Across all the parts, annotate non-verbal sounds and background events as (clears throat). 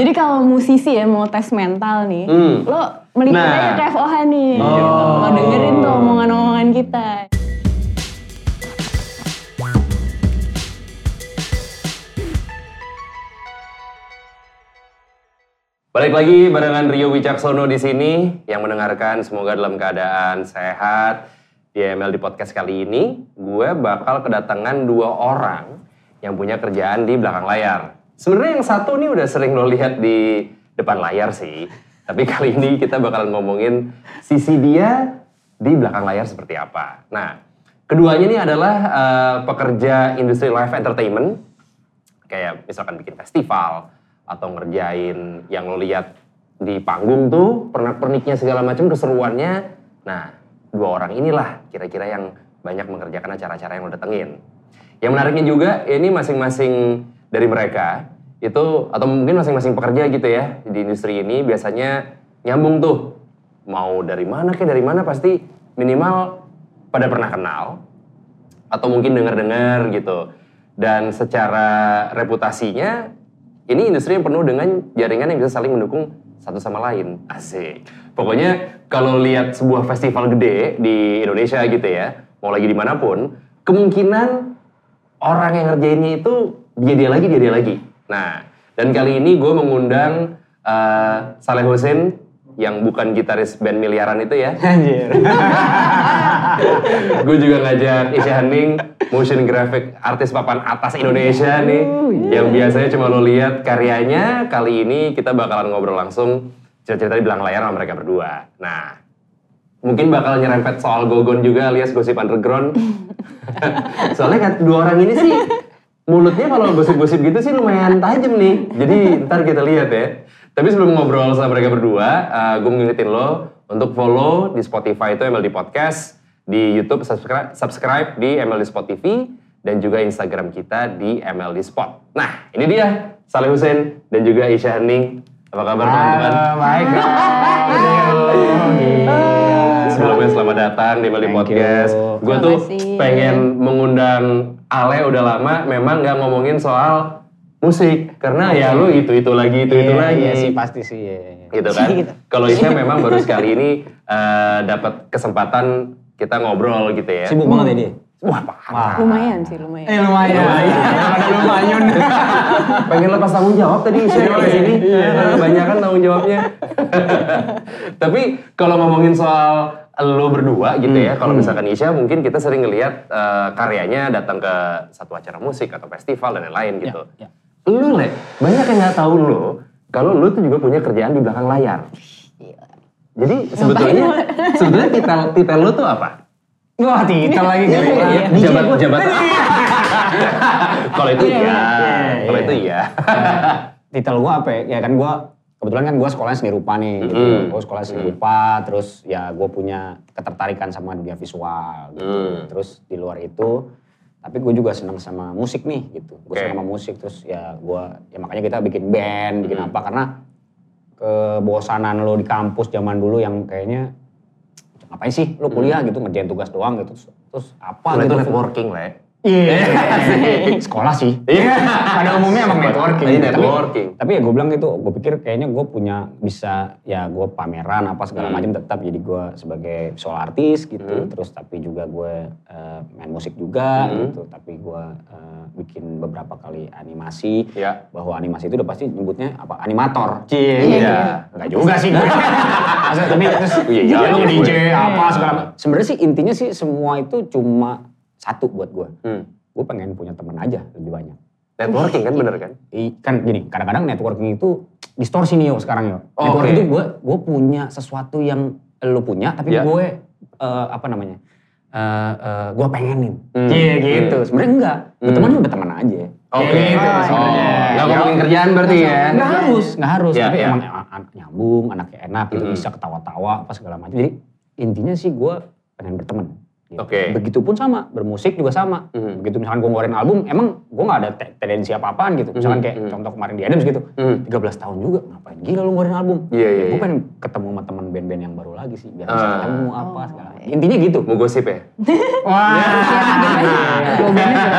Jadi kalau musisi ya mau tes mental nih, Hmm. lo meliput Nah. aja ke FOH nih. Oh. Gitu. Lo dengerin tuh omongan-omongan kita. Balik lagi barengan Rio Wicaksono di sini yang mendengarkan semoga dalam keadaan sehat. Di ML di podcast kali ini, gue bakal kedatangan dua orang yang punya kerjaan di belakang layar. Sebenarnya yang satu nih udah sering lo lihat di depan layar sih. Tapi kali ini kita bakalan ngomongin sisi dia di belakang layar seperti apa. Nah, keduanya ini adalah eh, pekerja industri live entertainment kayak misalkan bikin festival atau ngerjain yang lo lihat di panggung tuh pernak-perniknya segala macam keseruannya. Nah, dua orang inilah kira-kira yang banyak mengerjakan acara-acara yang lo datengin. Yang menariknya juga ini masing-masing dari mereka itu atau mungkin masing-masing pekerja gitu ya di industri ini biasanya nyambung tuh mau dari mana kayak dari mana pasti minimal pada pernah kenal atau mungkin dengar-dengar gitu. Dan secara reputasinya, ini industri yang penuh dengan jaringan yang bisa saling mendukung satu sama lain. Asik. Pokoknya kalau lihat sebuah festival gede di Indonesia gitu ya, mau lagi di mana pun, kemungkinan orang yang ngerjainnya itu dia-dia lagi, dia-dia lagi. Nah, dan kali ini gue mengundang eh, Saleh Hussein yang bukan gitaris band miliaran itu ya. Anjir. (laughs) gue juga ngajak Isya Hening, motion graphic artis papan atas Indonesia nih. Yang biasanya cuma lo lihat karyanya, kali ini kita bakalan ngobrol langsung cerita-cerita di belakang layar sama mereka berdua. Nah, mungkin bakal nyerempet soal Gogon juga alias gosip underground. (laughs) Soalnya kan dua orang ini sih mulutnya kalau gosip-gosip gitu sih lumayan tajam nih. Jadi ntar kita lihat ya. Tapi sebelum ngobrol sama mereka berdua, gue mau ngingetin lo untuk follow di Spotify itu MLD Podcast, di YouTube subscribe, subscribe di MLD Spot TV, dan juga Instagram kita di MLD Spot. Nah, ini dia Saleh Hussein dan juga Isya Hening. Apa kabar teman-teman? Baik dong. (laughs) Sebelumnya selamat datang di Meli Thank Podcast. you. Gue tuh pengen mengundang Ale udah lama, memang nggak ngomongin soal musik karena ya lu itu itu lagi itu itu Iya, lagi Iya sih pasti sih. iya, iya. gitu kan. (laughs) Kalau Isya memang baru sekali ini eh, dapat kesempatan kita ngobrol gitu ya. Sibuk banget ya dia. Wah parah. Lumayan sih, lumayan. Eh lumayan. Ada lumayan. (laughs) Pengen lepas tanggung jawab tadi Isya di sini. Banyak kan tanggung jawabnya. (laughs) Tapi kalau ngomongin soal lo berdua gitu ya, kalau misalkan Isya mungkin kita sering ngelihat eh, karyanya datang ke satu acara musik atau festival dan lain-lain gitu. ya. Lu Le, banyak yang nggak tahu lo kalau lu tuh juga punya kerjaan di belakang layar. Jadi sebetulnya sebetulnya titel titel lu tuh apa? Wah titel lagi kali. Iya. DJ Jabat jabat Kalau itu iya, Iya, kalau iya. itu iya. Titel gua apa ya? Ya kan gua kebetulan kan gua sekolahnya seni rupa nih. Gitu. Mm. Gua sekolah seni rupa, terus ya gua punya ketertarikan sama dunia visual. Gitu. Hmm. Terus di luar itu, tapi gue juga senang sama musik nih gitu. Gue Oke. senang sama musik terus ya gua ya makanya kita bikin band, bikin Hmm. apa karena kebosanan lo di kampus zaman dulu yang kayaknya ngapain sih lo kuliah gitu ngerjain tugas doang gitu terus, terus apa gitu itu networking lah ya. Iya, sekolah sih. Iya. Pada umumnya emang networking. Iya, networking. Tapi, ya gue bilang gitu, gue pikir kayaknya gue punya bisa ya gue pameran apa segala Hmm. macam tetap jadi gue sebagai visual artis gitu. Hmm. Terus tapi juga gue eh, main musik juga Hmm. gitu. Tapi gue eh, bikin beberapa kali animasi. Iya. Bahwa animasi itu udah pasti nyebutnya apa animator. Iya. Iya. Enggak juga sih gue. (laughs) Maksudnya, tapi terus Iya, iya, iya. DJ apa segala macam. Sebenarnya sih intinya sih semua itu cuma satu buat gue. Hmm. Gue pengen punya teman aja lebih banyak. Networking kan bener kan? I- kan gini, kadang-kadang networking itu distorsi nih yo sekarang yo. Oh, networking oke. itu gue gue punya sesuatu yang lo punya, tapi Ya. gue eh, apa namanya? Eh eh, gue pengenin. Hmm. Iya gitu. Sebenarnya enggak. Hmm. Berteman udah berteman aja. Oke. Kayak gitu Oh, sebenarnya. nggak ngomongin kerjaan berarti ya? Nggak harus, nggak harus. Ya, tapi ya. emang an- an- nyambung, anaknya enak gitu, Hmm. bisa ketawa-tawa apa segala macam. Jadi intinya sih gue pengen berteman. Gitu. Oke. Begitupun sama, bermusik juga sama. Mhm. Begitu misalkan gue ngeluarin album, emang gue nggak ada te- tendensi apa-apaan gitu. Misalkan Mhm, kayak mhm. contoh kemarin di Adams gitu, Mhm. 13 tahun juga, ngapain gila lu ngeluarin album? Iya, iya, Gue iya. pengen ketemu sama teman band-band yang baru lagi sih, biar bisa Ah. ketemu apa Oh, segala. iya. Intinya gitu. Mau gosip ya? (laughs) Wah, Ya, makin banyak.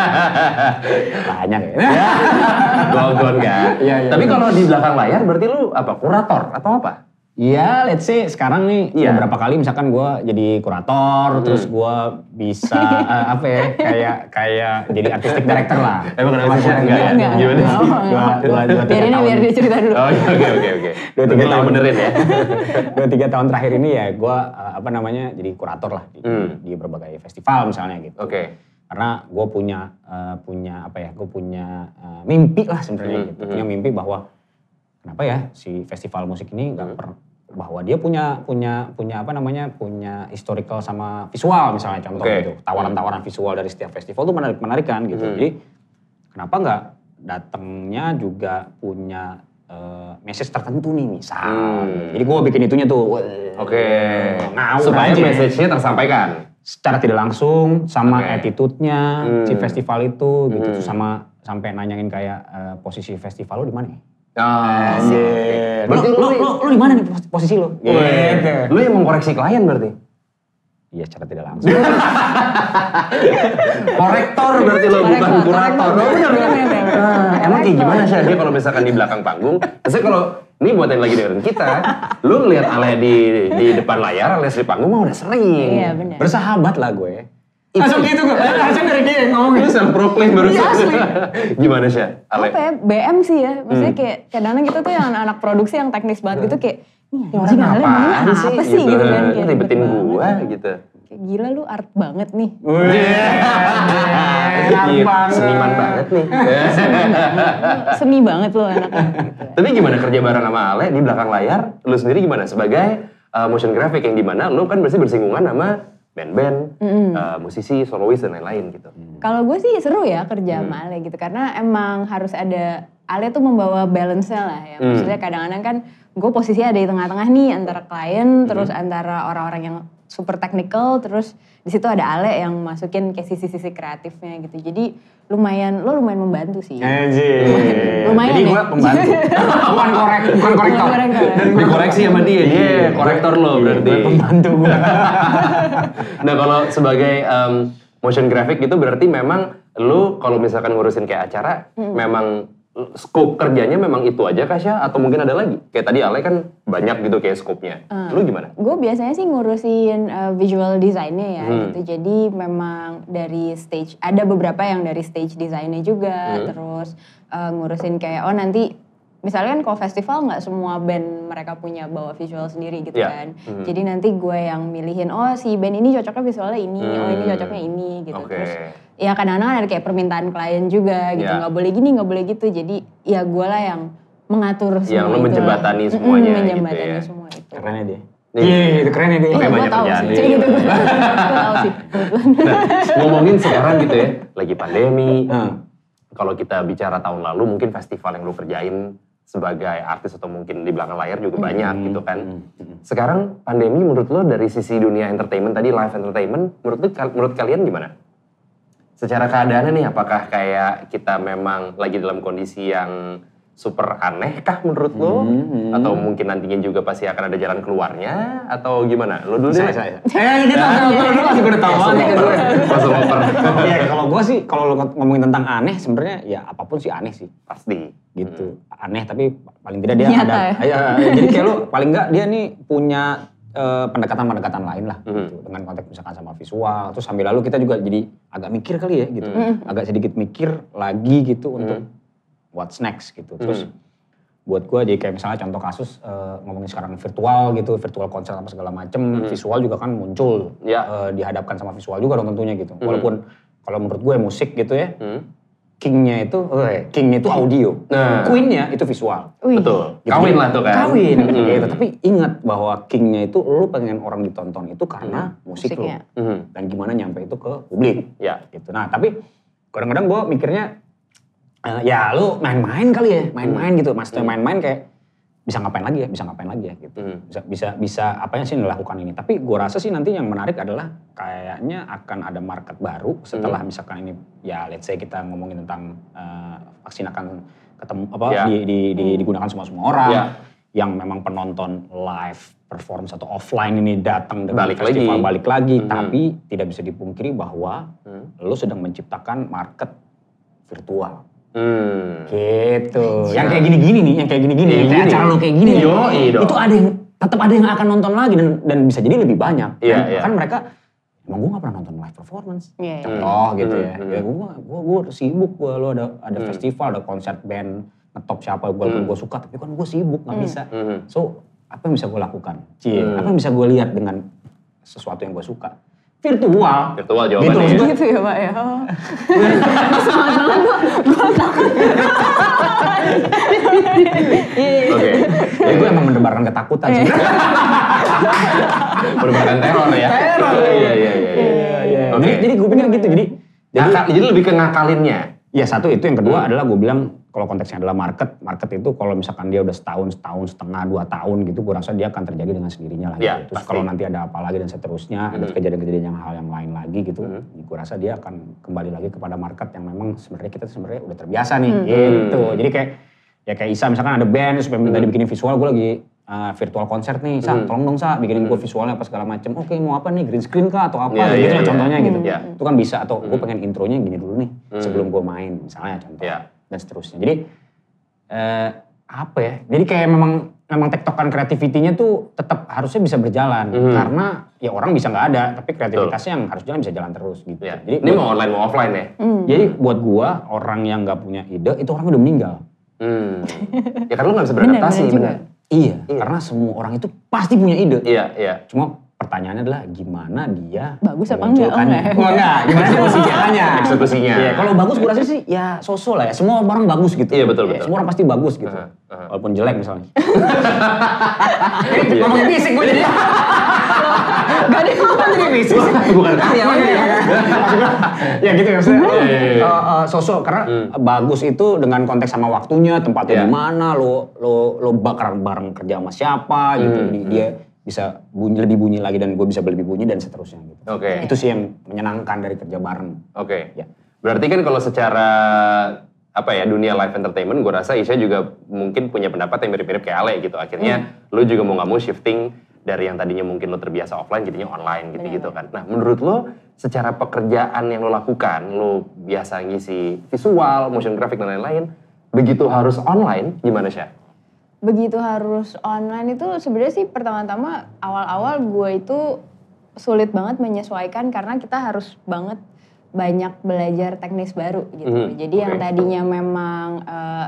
Ya. Gogon kan? Iya, iya. Tapi kalau di belakang layar berarti lu apa? Kurator atau apa? Iya, let's say sekarang nih Iya. beberapa kali misalkan gue jadi kurator, terus gue bisa (laughs) eh, apa ya, kayak kayak jadi artistic director lah. Emang kenapa sih? Enggak ya? Enggak. Gimana sih? Enggak. Dua, dua, dua, tiga tahun. biar dia cerita dulu. Oh iya, oke oke oke. (laughs) Dua, tiga tahun. benerin ya? (laughs) Dua tiga tahun terakhir ini ya gue apa namanya jadi kurator lah di, Hmm. di berbagai festival misalnya gitu. Oke. Karena gue punya eh, punya apa ya, gue punya eh, mimpi lah sebenarnya Hmm, gitu. hmm. Punya mimpi bahwa kenapa ya si festival musik ini nggak Hmm. Bahwa dia punya punya punya apa namanya punya historical sama visual misalnya contoh Oke. gitu tawaran-tawaran visual dari setiap festival tuh menarik menarik kan gitu Hmm. jadi kenapa nggak datangnya juga punya eh, message tertentu nih misal Hmm. jadi gue bikin itunya tuh Oke. ngawur Supaya aja. message-nya tersampaikan. secara tidak langsung sama Oke. attitude-nya Hmm. si festival itu gitu Hmm. Sama sampai nanyain kayak eh, posisi festival lo di mana ya? Ah, Lu, Berarti lu, lu di mana nih pos- posisi lu? Weh, lu yang mengkoreksi klien berarti? Iya secara tidak langsung. (laughs) Korektor berarti lo bukan kurator. Oh, bener, Bener, Emang kayak gimana sih dia kalau misalkan di belakang panggung? Maksudnya kalau ini buat yang lagi dengerin kita, lu ngeliat Ale di di depan layar, alias di panggung mah udah sering. Iya benar. Bersahabat lah gue. Itu- Langsung gitu gue. Langsung dari dia yang ngomong. Lu self proclaim baru Iya, asli. Gimana sih, Ale? Apa ya, BM sih ya. Hmm. Maksudnya kayak kadang-kadang kita tuh yang anak produksi yang teknis banget gitu kayak, ini maunya apaan sih? apa sih gitu kan. Lu Kayak ribetin gua gitu. Kayak gila lu art banget nih. Iya, Seniman banget nih. Seni banget lu anaknya. Gitu. Tapi gimana kerja bareng sama Ale di belakang layar? Lu sendiri gimana sebagai uh, motion graphic yang di mana lu kan pasti bersinggungan sama band-band, uh, musisi, solois dan lain-lain gitu. Kalau gue sih seru ya kerja Hmm. sama Ale gitu karena emang harus ada Ale tuh membawa balance-nya lah ya. Hmm. Maksudnya kadang-kadang kan gue posisinya ada di tengah-tengah nih antara klien terus Hmm. antara orang-orang yang super technical terus di situ ada Ale yang masukin kayak sisi-sisi kreatifnya gitu. Jadi lumayan lo lumayan membantu sih. Anjir. Lumayan Jadi ya. gue pembantu. (laughs) bukan korek, bukan korektor. Bukan korektor. Dan Dikoreksi sama dia, dia korektor lo Iya, berarti. gue pembantu gue. (laughs) Nah kalau sebagai um, motion graphic gitu berarti memang lu kalau misalkan ngurusin kayak acara memang scope kerjanya memang itu aja Kasya atau mungkin ada lagi? Kayak tadi Ale kan banyak gitu kayak scope-nya. Lu gimana? Gue biasanya sih ngurusin uh, visual desainnya ya Hmm. gitu. Jadi memang dari stage ada beberapa yang dari stage desainnya juga. Hmm. Terus uh, ngurusin kayak oh nanti misalnya kan kalau festival nggak semua band mereka punya bawa visual sendiri gitu Iya. kan. Hmm. Jadi nanti gue yang milihin oh si band ini cocoknya visualnya ini, oh ini Hmm. cocoknya ini gitu. Oke. Terus ya kadang-kadang ada kayak permintaan klien juga gitu. Iya. nggak boleh gini, nggak boleh gitu. Jadi ya gue lah yang mengatur semua Yang lo itu lah. menjembatani Mm-mm, semuanya gitu menjembatani ya. semua itu. Kerennya dia. Nih. Iya, itu kerennya dia. Iya, Kayak banyak tahu kerjaan sih. dia. Gitu. Gue tahu sih. Nah, ngomongin sekarang gitu ya, lagi pandemi. Hmm. Kalau kita bicara tahun lalu mungkin festival yang lu kerjain sebagai artis atau mungkin di belakang layar juga banyak gitu kan. Sekarang pandemi menurut lo dari sisi dunia entertainment tadi live entertainment, menurut lu, menurut kalian gimana? Secara keadaannya nih, apakah kayak kita memang lagi dalam kondisi yang super aneh kah menurut lo? Hmm, Atau mungkin nantinya juga pasti akan ada jalan keluarnya? Atau gimana? Lo dulu deh. Saya, saya. Eh, dia tahu, tahu, tahu, tahu, gue udah tahu. Langsung over. Ya kalau gue sih, kalau lo ngomongin tentang aneh sebenarnya ya apa pun sih aneh sih. Pasti. gitu aneh tapi paling tidak dia Nyata ada ya? ya, jadi kayak lu paling enggak dia nih punya eh, pendekatan-pendekatan lain lah Mhm. gitu. dengan konteks misalkan sama visual terus sambil lalu kita juga jadi agak mikir kali ya gitu agak sedikit mikir lagi gitu untuk what's next gitu terus buat gue jadi kayak misalnya contoh kasus eh, ngomongin sekarang virtual gitu virtual konser apa segala macem visual juga kan muncul Ya. eh, dihadapkan sama visual juga dong tentunya gitu walaupun kalau menurut gue musik gitu ya Hmm. kingnya itu eh, kingnya itu audio Nah. queennya itu visual Wih. Betul. Gitu. Kawin lah tuh kan. Kawin. Hmm. Gitu. Tapi ingat bahwa kingnya itu lu pengen orang ditonton itu karena musik lu. Musiknya. Mhm. Dan gimana nyampe itu ke publik. Ya. Gitu. Nah tapi kadang-kadang gue mikirnya, eh, ya lu main-main kali ya. Main-main gitu. Maksudnya main-main kayak, bisa ngapain lagi ya, bisa ngapain lagi ya gitu. Hmm. Bisa bisa bisa apa yang sih dilakukan ini. Tapi gue rasa sih nanti yang menarik adalah kayaknya akan ada market baru setelah Hmm. misalkan ini ya let's say kita ngomongin tentang eh, vaksin akan ketemu apa Ya. di, di- di- digunakan semua semua orang Ya. yang memang penonton live performance atau offline ini datang dengan Balik festival lagi. balik lagi, Mhm. tapi tidak bisa dipungkiri bahwa Hmm. lo sedang menciptakan market virtual. Hmm. Gitu. Yang kayak gini-gini nih, yang kayak gini-gini, Kayak kayak gini. acara lo kayak gini. dong. Itu ada yang tetap ada yang akan nonton lagi dan dan bisa jadi lebih banyak. Iya, kan, iya. kan mereka emang gue gak pernah nonton live performance. Iya, iya. Contoh gitu Hmm, ya. hmm. Ya gue gue gue sibuk gue lo ada ada Hmm. festival, ada konser band ngetop siapa walaupun Hmm. gue suka tapi kan gue sibuk nggak bisa. Hmm. So apa yang bisa gue lakukan? Cie, Hmm. apa yang bisa gue lihat dengan sesuatu yang gue suka? Virtual. Virtual Gitu jawabannya. maksud gue. Gitu ya Pak ya. Oh. Iya. Oke. Ya, gue emang mendebarkan ketakutan sih. Merupakan teror ya. Teror. Iya iya iya. iya. Iya, Oke. Jadi, jadi gue pikir gitu. Jadi, jadi jadi lebih ke ngakalinnya. ya satu itu yang kedua Hmm. adalah gue bilang kalau konteksnya adalah market, market itu kalau misalkan dia udah setahun, setahun setengah, dua tahun gitu, gue rasa dia akan terjadi dengan sendirinya lah. Ya, gitu. Terus pasti. kalau nanti ada apa lagi dan seterusnya, ada Hmm. kejadian-kejadian yang hal yang lain lagi gitu, Hmm. gue rasa dia akan kembali lagi kepada market yang memang sebenarnya kita sebenarnya udah terbiasa nih, Hmm. gitu. Hmm. Jadi kayak ya kayak Isa misalkan ada band supaya minta Hmm. dibikinin visual, gue lagi uh, virtual konser nih, Sa, Hmm. tolong dong Sa, bikinin gue Hmm. visualnya apa segala macem. Oke mau apa nih, green screen kah atau apa, Iya, gitu iya, lah iya. contohnya gitu. Iya. Itu kan bisa, atau gue Hmm. pengen intronya gini dulu nih, Hmm. sebelum gue main, misalnya contoh. Iya. Dan seterusnya. Jadi, eh, apa ya, jadi kayak memang memang tektokan kreativitinya tuh tetap harusnya bisa berjalan. Hmm. Karena ya orang bisa nggak ada, tapi kreativitasnya yang harus jalan bisa jalan terus gitu. Iya. Jadi, Ini mau online mau offline ya. Hmm. jadi buat gua, orang yang nggak punya ide, itu orang udah meninggal. Hmm. (laughs) Ya kan lu nggak bisa Benar, beradaptasi benar. Iya, Iya. karena semua orang itu pasti punya ide. Iya iya. Cuma pertanyaannya adalah gimana dia Bagus apa enggak? Oh, enggak. Oh, enggak, gimana (laughs) eksekusi caranya. Eksekusinya. Iya, kalau bagus gue rasa sih ya sosok lah ya. Semua orang bagus gitu. Iya, betul, betul. Semua orang pasti bagus gitu. Aha, aha. Walaupun jelek misalnya. (laughs) Iya. Ngomongin fisik gue jadi. (laughs) Gak ada yang ngomong Jadi fisik. Bukan ya, ya gitu ya maksudnya. Iya, iya, iya. Eh, eh, sosok karena Hmm. bagus itu dengan konteks sama waktunya, tempatnya di mana, lo lo lo bakar bareng kerja sama siapa gitu. Hmm, dia bisa bunyi lebih bunyi lagi dan gue bisa lebih bunyi dan seterusnya gitu. Oke. Itu sih yang menyenangkan dari kerja bareng. Oke. Ya. Berarti kan kalau secara apa ya dunia live entertainment, gue rasa Isya juga mungkin punya pendapat yang mirip-mirip kayak Ale gitu. Akhirnya lu juga mau nggak mau shifting dari yang tadinya mungkin lo terbiasa offline jadinya online gitu-gitu kan. Nah menurut lo secara pekerjaan yang lo lakukan, lo biasa ngisi visual, motion graphic dan lain-lain, begitu harus online gimana sih? Begitu harus online itu sebenarnya sih pertama-tama awal-awal gue itu sulit banget menyesuaikan karena kita harus banget banyak belajar teknis baru gitu. Mhm, Jadi yang oke. tadinya memang eh,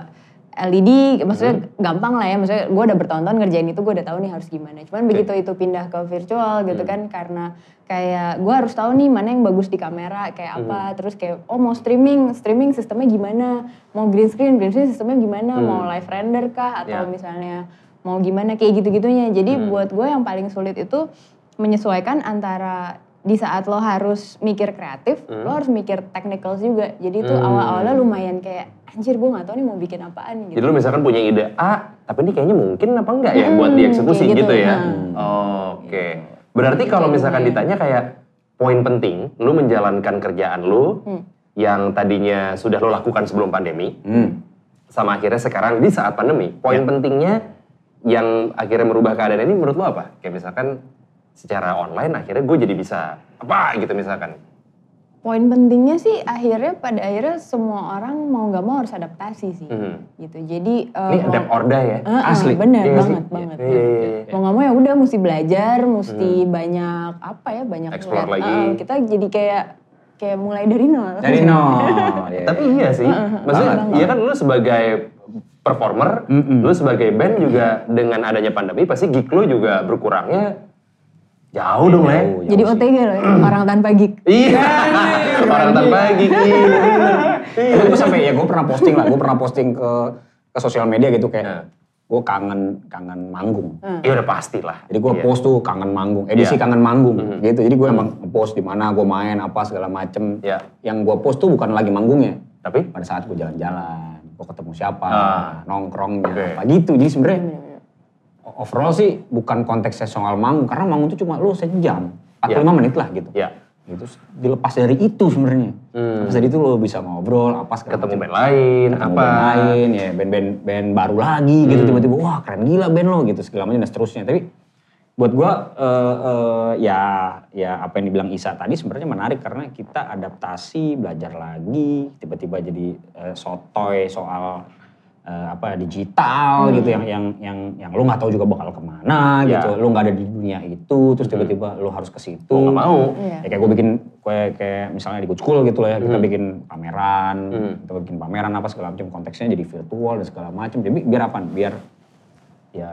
LED, maksudnya gampang lah ya. Maksudnya gue udah bertahun-tahun ngerjain itu, gue udah tahu nih harus gimana. Cuman begitu itu pindah ke virtual gitu Hmm. kan, karena kayak gue harus tahu nih mana yang bagus di kamera, kayak apa. Terus kayak oh mau streaming, streaming sistemnya gimana? Mau green screen, green screen sistemnya gimana? Hmm. Mau live render kah? Atau Ya. misalnya mau gimana kayak gitu-gitunya. Jadi Hmm. buat gue yang paling sulit itu menyesuaikan antara di saat lo harus mikir kreatif, Hmm. lo harus mikir technicals juga. Jadi itu Hmm. awal-awalnya lumayan kayak anjir gue gak tahu nih mau bikin apaan Jadi gitu. lu misalkan punya ide A, tapi ini kayaknya mungkin apa enggak ya Hmm, buat dieksekusi gitu, gitu, ya? nah. Oke. Berarti kalau Gitu, misalkan ya. ditanya kayak poin penting, lu menjalankan kerjaan lu Hmm. yang tadinya sudah lo lakukan sebelum pandemi, Hmm. sama akhirnya sekarang di saat pandemi, poin Ya. pentingnya yang akhirnya merubah keadaan ini menurut lo apa? Kayak misalkan secara online akhirnya gue jadi bisa apa gitu misalkan. Poin pentingnya sih akhirnya pada akhirnya semua orang mau nggak mau harus adaptasi sih. Mhm. Gitu. Jadi eh, Ini adapt orda ya? Eh, Asli. bener Iya nggak sih? banget banget. Iya, iya, iya. Mau nggak mau ya udah mesti belajar, mesti banyak apa ya banyak Explore ngeliat. lagi. Eh, kita jadi kayak kayak mulai dari nol. Dari (laughs) nol. ya. Tapi iya sih, maksudnya Banget. iya kan lu sebagai performer, Mm-mm. lu sebagai band juga dengan adanya pandemi pasti gig lu juga berkurangnya jauh dong, Le. Jauh, Jadi. OTG loh, orang tanpa gig. Iya, (laughs) orang tanpa gig. Iya, bener. Tapi gue sampai ya gue pernah posting lah, gue pernah posting ke ke sosial media gitu kayak Nah. gue kangen kangen manggung. Iya udah pasti lah. Jadi gue Iya. post tuh kangen manggung, edisi Iya. kangen manggung gitu. Jadi gue emang post di mana gue main apa segala macem. Iya. Yang gue post tuh bukan lagi manggungnya, Tapi pada saat gue jalan-jalan, gue ketemu siapa, Ah. nongkrongnya apa gitu. Jadi sebenarnya overall sih bukan konteksnya soal manggung karena manggung itu cuma lu sejam 45 Ya. menit lah gitu Ya. gitu dilepas dari itu sebenarnya Hmm. lepas dari itu lo bisa ngobrol apa segala Ketemu macam. band lain, Ketemu apa. band lain ya band-band band baru lagi gitu Hmm. tiba-tiba wah keren gila band lo gitu segala macam dan seterusnya tapi buat gua eh, eh, ya ya apa yang dibilang Isa tadi sebenarnya menarik karena kita adaptasi belajar lagi tiba-tiba jadi eh, sotoy soal eh, apa digital gitu yang yang yang yang lu nggak tahu juga bakal ke mana Ya. gitu lu nggak ada di dunia itu terus tiba-tiba lu harus ke situ nggak mau. Iya. Ya kayak gue bikin kayak, kayak misalnya di Good School gitu lah ya, kita Hmm. bikin pameran, Hmm. kita bikin pameran apa segala macam konteksnya jadi virtual dan segala macam. Jadi biar apa? Biar ya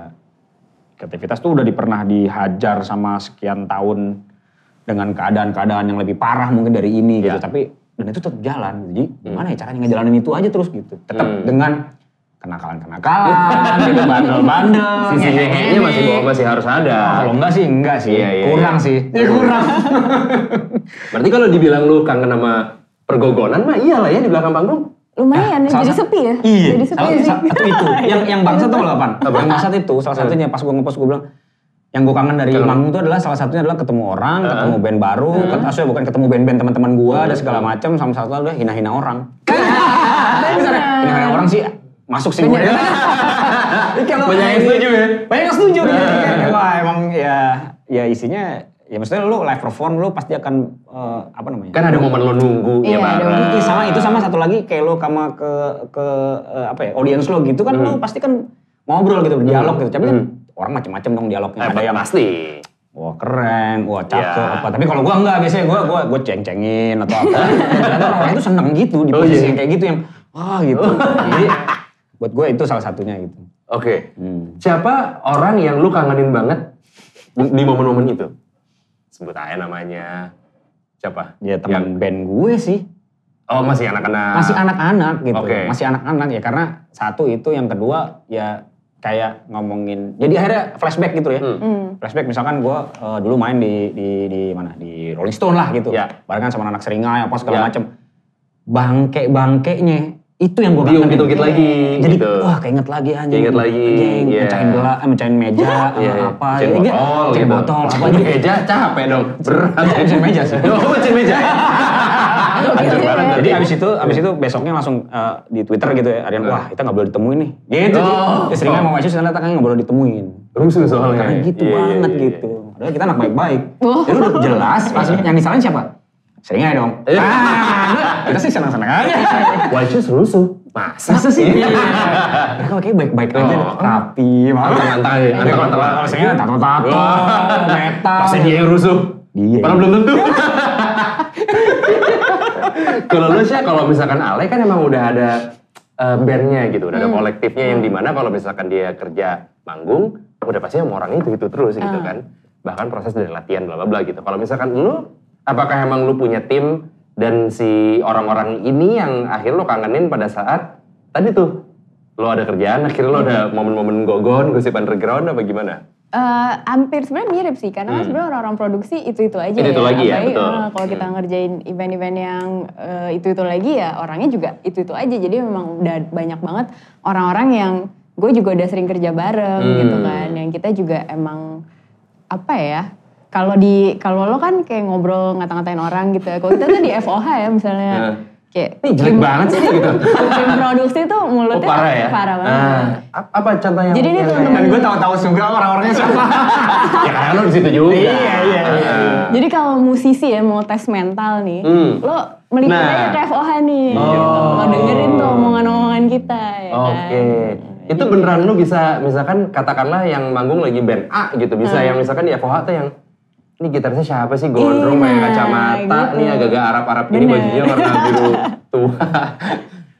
kreativitas tuh udah di- pernah dihajar sama sekian tahun dengan keadaan-keadaan yang lebih parah mungkin dari ini gitu. Ya. Tapi dan itu tetap jalan. Jadi gimana ya caranya ngejalanin itu aja terus gitu. Tetap Hmm. dengan kenakalan-kenakalan, (laughs) gitu bandel-bandel. Sisi ngehe-ngehe. nyehe masih masih harus Oh, ada. kalau enggak sih enggak sih. Iya, iya, kurang iya. sih. Ya, kurang. (laughs) Berarti kalau dibilang lu kangen sama pergogonan mah iyalah ya di belakang panggung. Lumayan, Salah jadi sepi ya? Iya. Jadi sepi salah, sih. sa- satu itu. (laughs) Yang yang bangsa tuh lo apaan? Yang bangsa itu salah satunya pas gue ngepost gue bilang yang gue kangen dari manggung itu adalah salah satunya adalah ketemu orang, Heeh. ketemu band baru, ket- maksudnya bukan ketemu band-band teman-teman gue dan segala macam, sama satu adalah hina-hina orang. Hina-hina orang sih masuk sih (laughs) kalau- Banyak yang setuju ya? Banyak yang setuju. Kan, Wah emang ya ya isinya ya maksudnya lu live perform lu pasti akan eh, apa namanya? Kan ada momen lo nunggu ya Iya, bareng. Iya sama itu sama satu lagi kayak lo sama ke ke eh, apa ya audiens lo gitu kan lo pasti kan ngobrol gitu berdialog gitu tapi kan orang macam-macam dong dialognya Eh, ada yang pasti. wah keren wah cakep Ya. apa tapi kalau gua enggak biasanya gua gua gua ceng-cengin atau apa (laughs) ternyata orang itu seneng gitu di Oh, posisi iya. yang kayak gitu yang wah gitu (laughs) jadi buat gua itu salah satunya gitu Oke. Hmm. Siapa orang yang lu kangenin banget di momen-momen itu? Sebut aja namanya. Siapa? ya Yang- teman band gue sih Oh masih anak-anak. masih anak-anak gitu Oke. masih anak-anak ya karena satu itu yang kedua ya kayak ngomongin jadi akhirnya flashback gitu ya Hmm. Hmm. flashback misalkan gue dulu main di di di mana di Rolling Stone lah gitu Ya. barengan sama anak seringai apa segala Ya. macem bangke bangkeknya itu yang gue Diungkit-ungkit lagi, jadi gitu. wah keinget lagi anjing Keinget lagi, anjing, iya. mecahin gelas eh, mecahin meja Iya, iya. apa Mecahin Iya, botol mecahin gitu. botol apa jadi Meja capek dong. Berat. (laughs) mecahin meja sih Oh, mecahin meja. (laughs) Jadi abis itu, abis itu besoknya langsung eh, di Twitter gitu ya, Aryan, wah kita nggak boleh ditemuin nih. Gitu. Oh. Ya, seringnya mau Wajus ternyata kan nggak boleh ditemuin. Rusuh soalnya. Karena gitu Iya, iya, banget iya, gitu. Padahal kita anak baik-baik. Oh. Jadi udah jelas, langsung yang disalahin siapa? Seringnya dong. Iya. Ah, kita sih senang-senang aja. Wajus rusuh. Masa, Masa sih? Mereka kayak baik-baik aja, Oh. rapi. malah. Anteng-anteng aja, anteng-anteng Kalau seringnya tato-tato, metal. Pasti dia yang rusuh. Dia. Padahal belum tentu. (laughs) kalau lu sih, kalau misalkan Ale kan emang udah ada eh, bandnya gitu, udah ada kolektifnya yang di mana kalau misalkan dia kerja manggung, udah pasti sama orang itu itu terus gitu Ah. kan. Bahkan proses dari latihan bla bla bla gitu. Kalau misalkan lu, apakah emang lu punya tim dan si orang-orang ini yang akhirnya lu kangenin pada saat tadi tuh lo ada kerjaan, akhirnya lo ada momen-momen gogon, gosip underground apa gimana? Eh, hampir sebenarnya mirip sih karena kan sebenarnya orang-orang produksi itu itu aja Hmm. Itu-itu ya. lagi ya, Apalagi, betul. eh, kalau kita ngerjain event-event yang itu itu lagi ya orangnya juga itu itu aja jadi memang udah banyak banget orang-orang yang gue juga udah sering kerja bareng Hmm. gitu kan yang kita juga emang apa ya kalau di kalau lo kan kayak ngobrol ngata-ngatain orang gitu ya kalau kita tuh di (laughs) FOH ya misalnya Nah. kayak Ih jelek banget sih gitu. tim produksi tuh Oh, mulutnya parah ya? parah banget Ah, ap- apa contohnya? Jadi ini teman-teman- Dan gue tahu-tahu juga orang-orangnya siapa. (laughs) ya karena lo di situ juga. Iya, iya, iya. Ah. Jadi kalau musisi ya mau tes mental nih, Hmm. lo meliput Nah. aja ke FOH nih, Oh. gitu. Lo dengerin tuh omongan-omongan kita ya Oke. kan. Itu beneran lu bisa misalkan katakanlah yang manggung lagi band A gitu bisa Hmm. yang misalkan di FOH tuh yang ini gitarisnya siapa sih gondrong pakai Iya, kacamata gitu. nih agak-agak Arab-Arab gini Bener. bajunya warna (laughs) biru tua.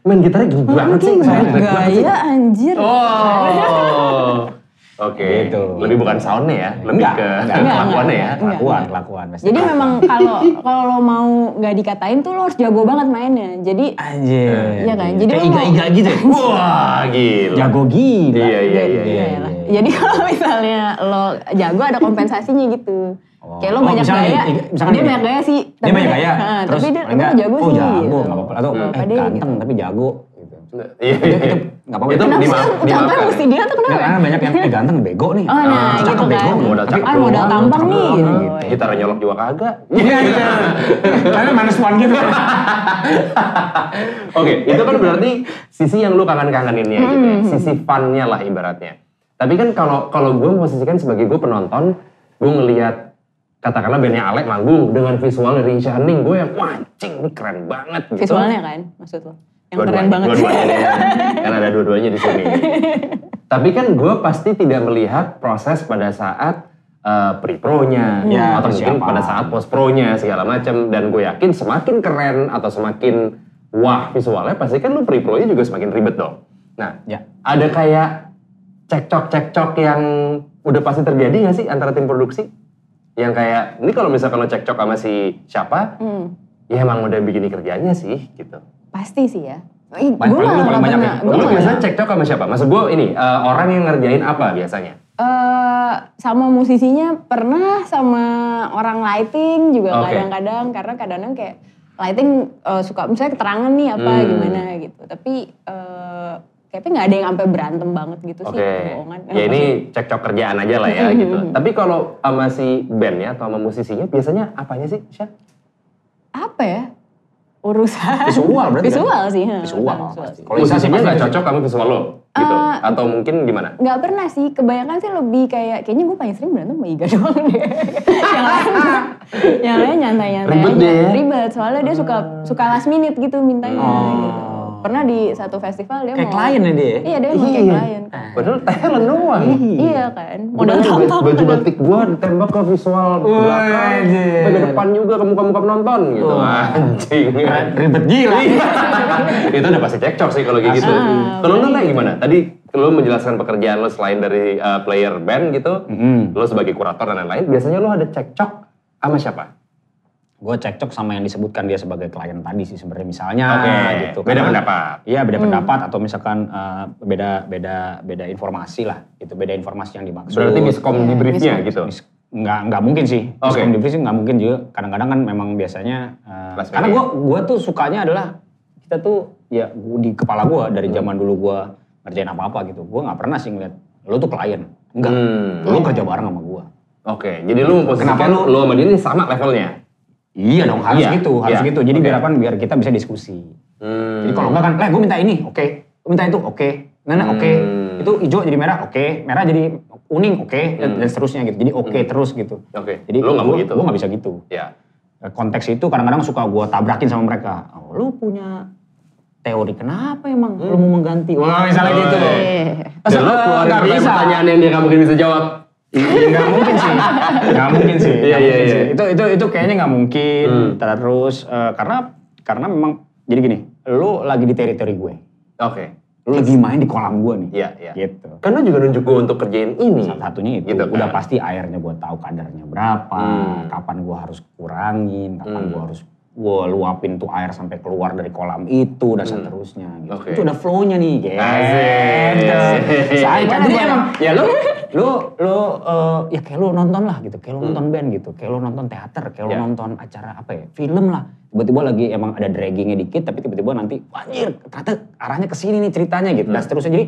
Main gitarnya gini banget sih. Mungkin saya jelek banget sih. gaya anjir. Oh. (laughs) Oke. Gitu. Lebih bukan soundnya ya, lebih Enggak, ke enggak, enggak, kelakuannya ya. Kelakuan, kelakuan. pasti. Jadi memang kalau kalau lo mau nggak dikatain tuh lo harus jago banget mainnya. Jadi Anjir. Iya kan? Jadi Kayak iga-iga gitu ya? Wah, gila. Jago gila. Iya, iya, iya. Iya iya. Jadi (laughs) kalau misalnya lo jago ada kompensasinya gitu. Oh. Kayak lo Oh, banyak misalnya gaya, misalkan dia banyak gaya sih. Dia banyak gaya. Heeh, terus tapi dia mereka, emang jago oh, sih. jago, gitu. nggak apa-apa. Atau Hmm, eh pede ganteng gitu. tapi jago. Gitu. Iya, Itu, itu nggak apa-apa. Itu Kenapa sih? Kenapa mesti dia tuh kenapa? Karena banyak yang eh, ganteng bego nih. Oh, nah, Ah, gitu cakep kan. bego. Modal cakep Ah, modal tampang nih, doang, gitu. gitu. Kita nyolok juga kagak. (laughs) Iya, iya. Karena minus one gitu. (laughs) Oke, itu kan berarti sisi yang lu kangen-kangeninnya gitu ya. Hmm. Sisi fun-nya lah ibaratnya. Tapi kan kalau kalau gue posisikan sebagai gue penonton, gue ngelihat katakanlah bandnya Alek manggung dengan visual dari Shining, gue yang wah anjing ini keren banget gitu. Visualnya kan maksud lo. Yang Dua-duanya, keren banget. Nih, (laughs) kan ada dua-duanya di sini. Tapi kan gue pasti tidak melihat proses pada saat uh, pre-pro-nya Ya, atau mungkin persiapan. pada saat post-pro-nya segala macam dan gue yakin semakin keren atau semakin wah visualnya pasti kan lu pre-pro-nya juga semakin ribet dong. Nah, Ya. ada kayak cekcok-cekcok yang udah pasti terjadi nggak sih antara tim produksi? Yang kayak ini kalau misalkan lo cekcok sama si siapa, Hmm, ya emang udah begini kerjanya sih gitu. pasti sih ya. Ih, Paling- gue paling- paling nggak banyak pernah. ya. Gue Lu biasanya cekcok sama siapa? Maksud gue ini, eh, orang yang ngerjain apa biasanya? Eh, sama musisinya pernah sama orang lighting juga kadang-kadang karena kadang-kadang kayak lighting eh, suka misalnya keterangan nih apa Hmm. gimana gitu tapi eh, kayaknya nggak ada yang sampai berantem banget gitu Oke. sih kebohongan Ya ini cekcok kerjaan aja lah ya gitu. (laughs) Tapi kalau sama si bandnya atau sama musisinya biasanya apanya sih, Syah? apa ya urusan Visual berarti kan? visual sih ha. Visual Visual pasti. sih. Kalau Isa sih Musisinya pasti nggak visual. cocok sama visual lo? Gitu? Eh, atau mungkin gimana? nggak pernah sih kebanyakan sih lebih kayak kayaknya gue paling sering berantem sama Iga doang deh (laughs) yang lain yang lain nyantai-nyantai Ribet aja deh ya? ribet soalnya dia suka suka last minute gitu mintanya Oh. gitu pernah di satu festival dia Kayak mau klien ya dia? iya dia mau kayak Iya. klien Padahal talent doang. iya kan Modal tampang baju batik gua ditembak ke visual belakang, ke depan juga ke muka-muka penonton gitu. Wah. Anjing. Ribet gila. Iya. (laughs) itu udah pasti cekcok sih kalau kayak gitu. Ah, Kalau lu kayak gimana? Tadi lu menjelaskan pekerjaan lu selain dari uh, player band gitu, Mm-mm. lu sebagai kurator dan lain-lain, biasanya lu ada cekcok sama siapa? Gue cekcok sama yang disebutkan dia sebagai klien tadi sih sebenarnya misalnya Oke, gitu. beda Karena- pendapat. Iya beda pendapat atau misalkan eh, beda beda beda informasi lah. Itu beda informasi yang dimaksud. Berarti miskom di Iya, briefnya miskom. gitu. Mis- nggak nggak mungkin sih. Oke. Miskom di brief sih nggak mungkin juga. Kadang-kadang kan memang biasanya Last karena gue gua tuh sukanya adalah kita tuh ya gua- di kepala gue dari Hmm. zaman dulu gue ngerjain apa-apa gitu. Gue nggak pernah sih ngeliat lo tuh klien. Enggak. Hmm. Lo kerja bareng sama gue. Oke, jadi lu memposisikan Kenapa lu- lu sama dia ini sama levelnya. Iya dong harus Iya, gitu, harus iya. gitu. Jadi Oke. biar apa? Biar kita bisa diskusi. Hmm. Jadi kalau enggak kan, eh gue minta ini, oke. Gue minta itu, oke. Nana, oke. Hmm. Itu hijau jadi merah, oke. Merah jadi kuning, oke. Dan, dan seterusnya gitu. Jadi oke terus gitu. Oke, Jadi lu nggak mau gua- gitu. Gue nggak bisa gitu. Ya. Konteks itu kadang-kadang suka gue tabrakin sama mereka. Oh, lu punya teori kenapa emang lu mau mengganti? Wah misalnya gitu. Oh, Iya. Lu Eh, keluarin nggak bisa. pertanyaan yang dia nggak mungkin bisa jawab. Iya nggak mungkin sih, nggak mungkin sih. Iya, iya, iya. Itu itu itu kayaknya nggak mungkin. Hmm. Terus eh, karena karena memang jadi gini, lu lagi di teritori gue, Oke. lu lagi main di kolam gue nih, Iya, iya. gitu. Lu juga nunjuk gue untuk kerjain ini. Salah satunya itu, Gitu kan? udah pasti airnya gue tahu kadarnya berapa, Hmm. kapan gue harus kurangin, kapan Hmm. gue harus gue luapin tuh air sampai keluar dari kolam itu dan seterusnya gitu. Oke. Itu udah flow-nya nih, gitu. Asik. Saya kan emang (laughs) ya lu lu lu eh, ya kayak lu nonton lah gitu, kayak lu nonton band gitu, kayak lu nonton teater, kayak lu Hmm. Ya. nonton acara apa ya, film lah. Tiba-tiba lagi emang ada draggingnya dikit, tapi tiba-tiba nanti, anjir ternyata arahnya ke sini nih ceritanya gitu. Dan Hmm. seterusnya jadi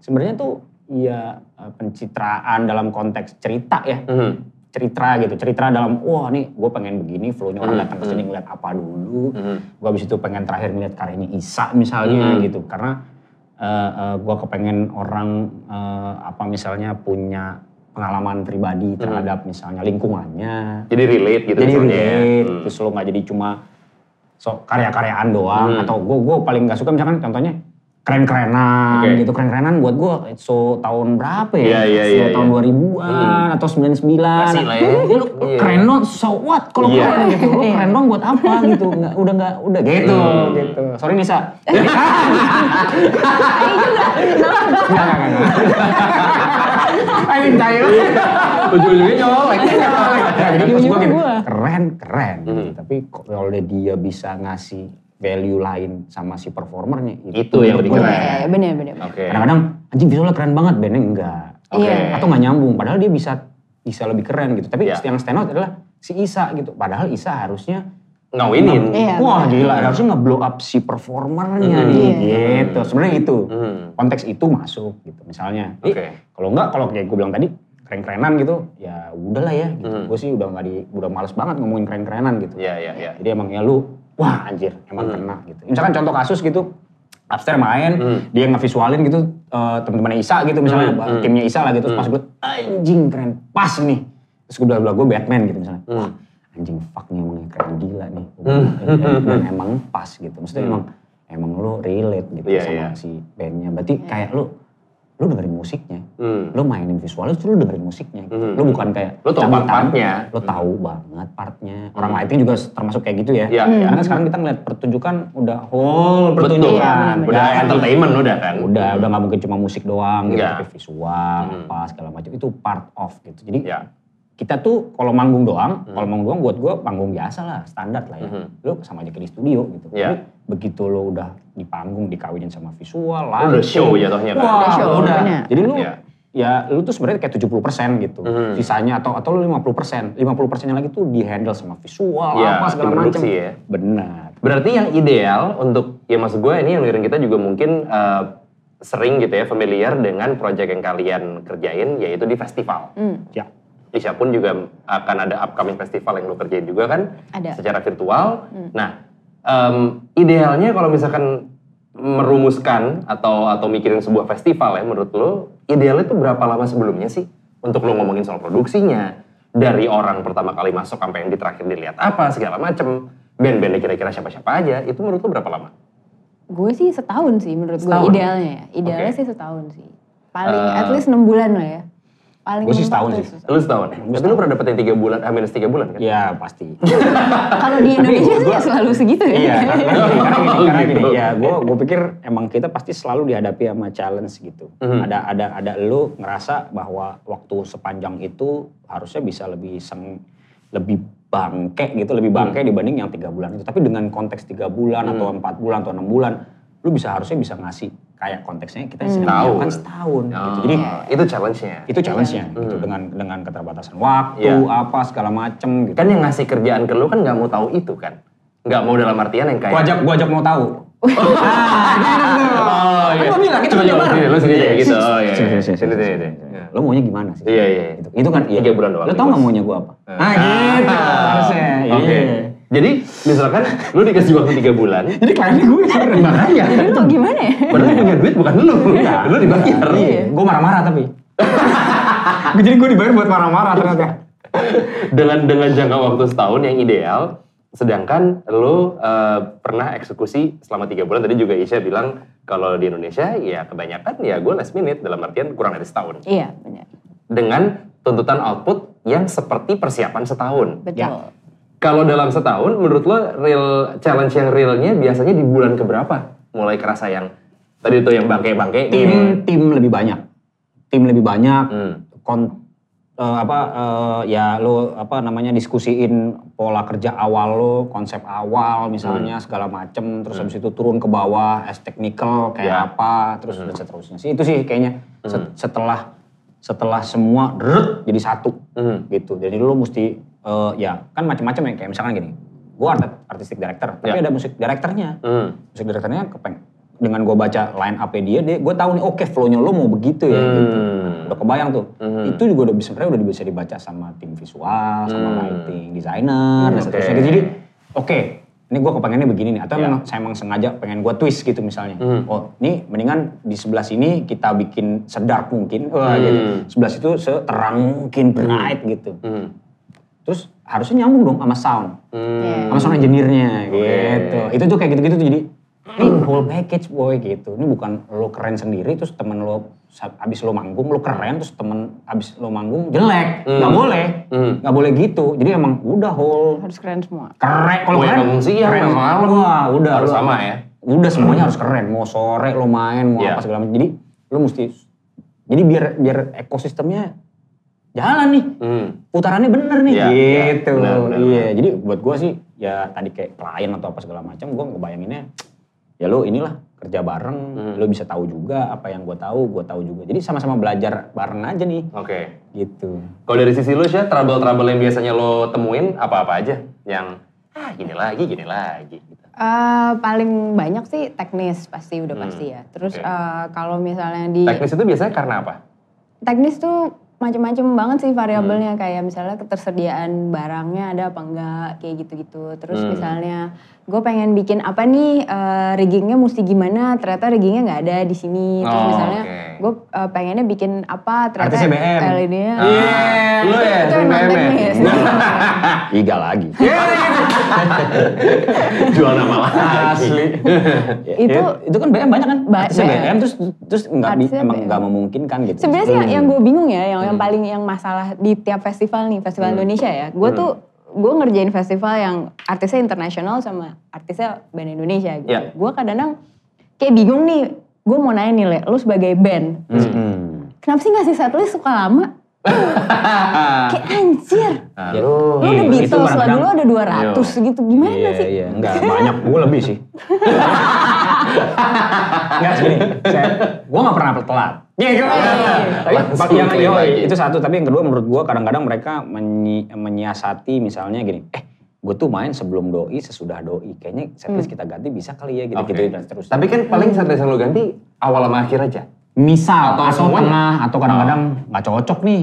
sebenarnya tuh ya eh, pencitraan dalam konteks cerita ya Mhm. Cerita gitu cerita dalam wah nih gue pengen begini flow-nya orang Hmm, datang ke sini ngeliat apa dulu Mhm. gue abis itu pengen terakhir ngeliat karyanya Isa misalnya Hmm. gitu karena uh, gue kepengen orang eh, apa misalnya punya pengalaman pribadi terhadap misalnya lingkungannya Jadi relate gitu jadi misalnya ya. relate Hmm. terus lo nggak jadi cuma so karya-karyaan doang Hmm. atau gue gue paling nggak suka misalkan contohnya keren-kerenan Oke. gitu keren-kerenan buat gue so tahun berapa Iya, ya iya, so iya, tahun iya. 2000-an atau 99 Masih lah ya. lu Iya. keren dong so what kalau Iya. keren gitu lu Iya. keren dong buat apa gitu nggak udah nggak udah gitu Hmm. gitu sorry Nisa (laughs) Nggak, nggak, nggak, nggak. Ayo minta ya. Ujung-ujungnya nyolek. Jadi Gua. keren keren gitu. Hmm. tapi kalau dia bisa ngasih value lain sama si performernya Itu yang lebih keren. Iya, bener bener. Oke. kadang-kadang anjing visualnya keren banget bandnya enggak Oke. Iya. atau nggak nyambung padahal dia bisa bisa lebih keren gitu tapi Iya. yang stand out adalah si Isa gitu padahal Isa harusnya ngawinin. Iya. Wah benar. gila, harusnya nge-blow up si performernya Hmm. nih, Iya. gitu. Sebenarnya itu, Hmm. konteks itu masuk gitu. Misalnya, Oke. kalau enggak, kalau kayak gue bilang tadi, keren-kerenan gitu, ya udahlah ya. Gitu. Hmm. Gue sih udah nggak di, udah males banget ngomongin keren-kerenan gitu. Iya, iya, iya. Jadi emang ya lu, wah anjir, emang Hmm. kena gitu. Misalkan contoh kasus gitu, Upstairs main, Hmm. dia ngevisualin gitu, eh, teman-temannya Isa gitu misalnya, Hmm, hmm. timnya Isa lah gitu, Hmm. pas gue, anjing keren, pas nih. Terus gue bilang, gue Batman gitu misalnya, Hmm. wah anjing fuck nih emang keren gila nih. Hmm. Dan (laughs) emang pas gitu, maksudnya Hmm. emang emang lu relate gitu Iya, sama iya. si bandnya. Berarti kayak lu, lu dengerin musiknya, Hmm. lu mainin visualnya terus lu dengerin musiknya gitu. Hmm. Lu bukan kayak Lu tahu cabutan, part-partnya. Lu tahu banget partnya. Orang Hmm. lighting juga termasuk kayak gitu ya. Iya, Hmm. iya. Karena sekarang kita ngeliat pertunjukan udah whole Betul. pertunjukan. Iya, Udah entertainment udah kan. Udah, udah nggak mungkin cuma musik doang gitu, Iya. tapi visual, Hmm. apa segala macam itu part of gitu. Jadi Ya. Kita tuh kalau manggung doang, Hmm. kalau manggung doang buat gue panggung biasa lah, standar lah ya. Mhm. Lu sama aja kayak di studio gitu. Iya. Tapi begitu lu udah di panggung dikawinin sama visual, Udah lighting, show jatuhnya kan. Wah, Udah show, udah. bener. Jadi lu Iya. ya lu tuh sebenarnya kayak 70% gitu. Mhm. Sisanya atau atau lu 50%. 50%-nya lagi tuh di handle sama visual Iya, apa segala macam. ya. Benar. Berarti yang ideal untuk, ya maksud gue ini yang dengerin kita juga mungkin eh, sering gitu ya, familiar dengan project yang kalian kerjain, yaitu di festival. Hmm. Ya. Isya pun juga akan ada upcoming festival yang lo kerjain juga kan, Ada. secara virtual. Nah, em, idealnya kalau misalkan merumuskan atau atau mikirin sebuah festival ya, menurut lo, idealnya itu berapa lama sebelumnya sih untuk lo ngomongin soal produksinya, dari orang pertama kali masuk sampai yang di terakhir dilihat apa segala macem, band-bandnya kira-kira siapa-siapa aja, itu menurut lo berapa lama? Gue sih setahun sih menurut gue Setahun? idealnya ya. Idealnya Oke. sih setahun sih. Paling Eh, at least 6 bulan lah ya. Paling Gua sih setahun sih. Lu setahun? Tapi lu pernah dapetin tiga bulan, ah minus tiga bulan kan? Ya pasti. (laughs) Kalau di Indonesia sih ya selalu segitu ya. Iya, karena, karena gini, karena gini, ya gue gue pikir emang kita pasti selalu dihadapi sama challenge gitu. Mhm. Ada ada ada lu ngerasa bahwa waktu sepanjang itu harusnya bisa lebih seng lebih bangke gitu, lebih bangke dibanding yang tiga bulan itu. Tapi dengan konteks tiga bulan Hmm. atau empat bulan atau enam bulan, lu bisa harusnya bisa ngasih kayak konteksnya kita sedang Setahun. menyiapkan setahun. gitu. Oh, Jadi itu challenge-nya. itu challenge-nya gitu Hmm. dengan dengan keterbatasan waktu Iya. apa segala macem gitu. Kan yang ngasih kerjaan ke lu kan nggak mau tahu itu kan? Nggak mau dalam artian yang kayak... Gua ajak gua ajak mau tahu. (laughs) Oh iya. Kan gua bilang, kita Coba sini, lu sini aja gitu. Oh iya. Sini, iya. sini, Sini. Lo maunya gimana sih? Iya, iya. Itu, itu kan iya. Tiga bulan doang Lo tau gak maunya gue apa? Ah. Ah gitu harusnya. Oke. Iya. Jadi misalkan lu dikasih waktu tiga bulan, Jadi kliennya gue kan. makanya. Lu gimana ya? Padahal punya duit bukan lu. Lu dibayar. Iya. Gue marah-marah tapi. (laughs) Jadi gue dibayar buat marah-marah ternyata. dengan dengan jangka waktu setahun yang ideal, sedangkan lo eh, pernah eksekusi selama tiga bulan. Tadi juga Isya bilang kalau di Indonesia ya kebanyakan ya gue last minute dalam artian kurang dari setahun. Iya benar. Dengan tuntutan output yang seperti persiapan setahun. Betul. Ya. Kalau dalam setahun, menurut lo real challenge yang realnya biasanya di bulan keberapa? Mulai kerasa yang tadi itu yang bangke-bangke. Tim tim lebih banyak. Tim lebih banyak. Hmm. Kon, eh, apa eh, ya lo apa namanya diskusiin pola kerja awal lo, konsep awal misalnya segala macem, terus habis itu turun ke bawah, as technical kayak Ya. apa, terus dan seterusnya sih itu sih kayaknya set- setelah setelah semua deret jadi satu Hmm. gitu. Jadi lo mesti eh, ya kan macam-macam ya kayak misalkan gini, gue art artistic director, tapi Ya. ada musik directornya Hmm. musik direkturnya kepeng dengan gue baca line up dia, dia gue tahu nih oke flow-nya lo mau begitu ya gitu. Hmm. Udah kebayang tuh. Hmm. Itu juga udah bisa sebenarnya udah bisa dibaca sama tim visual, sama Hmm. lighting designer dan Oke. seterusnya gitu. Jadi oke, ini gue kepengennya begini nih atau Ya. memang saya emang sengaja pengen gue twist gitu misalnya. Hmm. Oh, ini mendingan di sebelah sini kita bikin sedark mungkin, wah Hmm. gitu. Sebelah situ seterang mungkin bright gitu. Hmm. Terus harusnya nyambung dong sama sound Hmm. Sama sound engineer-nya Oke. gitu. Itu tuh kayak gitu-gitu tuh jadi ini whole package boy gitu. Ini bukan lo keren sendiri terus temen lo abis lo manggung lo keren terus temen abis lo manggung jelek. Hmm. Nggak boleh. Hmm. Nggak boleh gitu. Jadi emang udah whole Harus keren semua. keren. Kalau keren manggung siang, keren. malam. Wah udah. Harus lo- sama ya? Udah semuanya harus keren. Mau sore lo main, mau Iya. apa segala macam. Jadi lo mesti jadi biar biar ekosistemnya jalan nih Hmm. putarannya bener nih Iya, iya, gitu. benar, iya, jadi buat gua sih ya tadi kayak klien atau apa segala macam gua ngebayanginnya ya lo inilah kerja bareng, Hmm. lo bisa tahu juga apa yang gua tahu, gua tahu juga. Jadi sama-sama belajar bareng aja nih Oke. gitu. Kalau dari sisi lu sih, trouble-trouble yang biasanya lo temuin apa-apa aja? Yang ah gini lagi, gini lagi. Gitu. Eh, paling banyak sih teknis pasti udah Hmm, pasti ya. Terus oke. eh, kalau misalnya di Teknis itu biasanya karena apa? teknis tuh macam-macam banget sih variabelnya Hmm. kayak misalnya ketersediaan barangnya ada apa enggak kayak gitu-gitu. Terus Hmm. misalnya gue pengen bikin apa nih eh, riggingnya mesti gimana ternyata riggingnya nggak ada di sini. Terus Oh, misalnya oke. gue eh, pengennya bikin apa ternyata BM. LED-nya. Iya, lu ya, Itu BM ya? teknis. (laughs) Iga lagi. (laughs) Jual nama asli. Ya, (laughs) Itu- ya, itu kan BM banyak kan? Ba- BM. BM terus terus nggak emang nggak memungkinkan gitu. Sebenarnya sih yang, yang gue bingung ya, yang, yang Hmm. paling yang masalah di tiap festival nih, festival Indonesia ya. Gue Hmm. tuh gue ngerjain festival yang artisnya internasional sama artisnya band Indonesia gitu. Ya. Gue kadang-kadang kayak bingung nih. Gue mau nanya nih, Le, lu sebagai band, Hmm. kenapa sih ngasih setlist suka lama? (laughs) kayak anjir. Nah, lu Lu udah Iya, itu Beatles lagu kadang-kadang- lu ada 200 gitu. Gimana Iya, sih? iya. Enggak, banyak. Gue lebih sih. (laughs) Enggak segini. Saya, gue gak pernah telat. Iya, iya, iya. Tapi yang yo, itu satu. Tapi yang kedua menurut gue kadang-kadang mereka menyi- menyiasati misalnya gini. Eh, gue tuh main sebelum doi, sesudah doi. Kayaknya setlist kita ganti bisa kali ya gitu-gitu dan seterusnya. Tapi kan paling setlist yang lu ganti awal sama akhir aja. misal Atau atau, tengah atau kadang-kadang nggak cocok nih.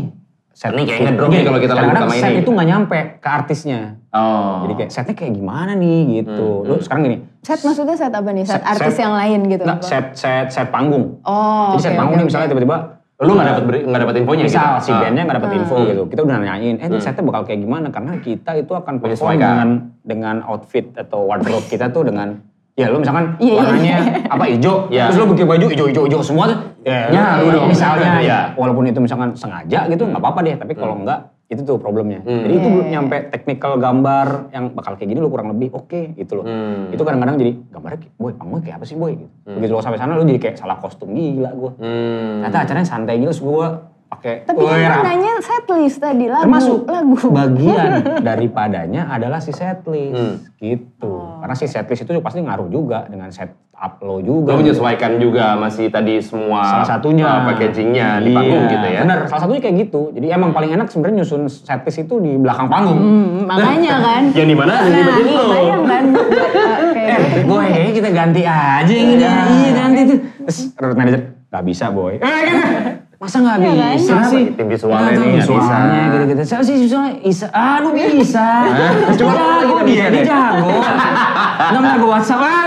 Set, Ini kayaknya drop nih kalau kita lagi kadang-kadang utama set ini. itu nggak nyampe ke artisnya. Oh. Jadi kayak setnya kayak gimana nih gitu. Hmm, Lu hmm. sekarang gini, Set maksudnya set apa nih? Set, Set- artis set- yang lain gitu? nggak apa? set set set panggung. Oh, Jadi set oke, panggung oke, nih misalnya tiba-tiba Lu nggak dapat beri- nggak dapat infonya misal gitu? si Ah. bandnya nggak dapat info Hmm. gitu, kita udah nanyain, eh ini Hmm. setnya bakal kayak gimana? Karena kita itu akan perform dengan dengan outfit atau wardrobe kita tuh dengan ya lu misalkan (laughs) Iya, iya, warnanya apa hijau, Iya. terus lu pakai baju hijau hijau hijau semua tuh, ya lu- dong. Misalnya, ya, walaupun itu misalkan sengaja gitu nggak apa-apa deh, tapi kalau enggak itu tuh problemnya. Hmm. Jadi itu belum nyampe technical gambar yang bakal kayak gini lu kurang lebih oke gitu loh. Hmm. Itu kadang-kadang jadi gambarnya kayak, boy panggungnya kayak apa sih boy? Gitu. Begitu lo sampai sana lu jadi kayak salah kostum gila gue. Hmm. Ternyata acaranya santai gitu, terus gue pakai Tapi Woi, kan rap- nanya setlist tadi lagu. termasuk lagu. (laughs) bagian daripadanya adalah si setlist Hmm. gitu. Oh. Karena si setlist itu pasti ngaruh juga dengan setup lo juga. Lu menyesuaikan juga masih tadi semua salah satunya uh, packagingnya di Iya, panggung gitu ya. Bener, salah satunya kayak gitu. Jadi emang paling enak sebenarnya nyusun setlist itu di belakang panggung. Hmm, makanya kan. Yang di mana Nah, dilibatin iya, lu. bayang kan. (laughs) Eh, gitu. kayaknya kita ganti aja yang ini. Iya, ganti tuh. Terus road manager, gak bisa boy. Eh, gitu. Masa gak Iya kan? bisa Kenapa? sih? Tim visualnya Kenapa nih nggak bisa? gitu-gitu. Saya sih visualnya bisa. Aduh bisa. Cuma kita kita bisa dia jago. Nomor gue WhatsApp. Ah,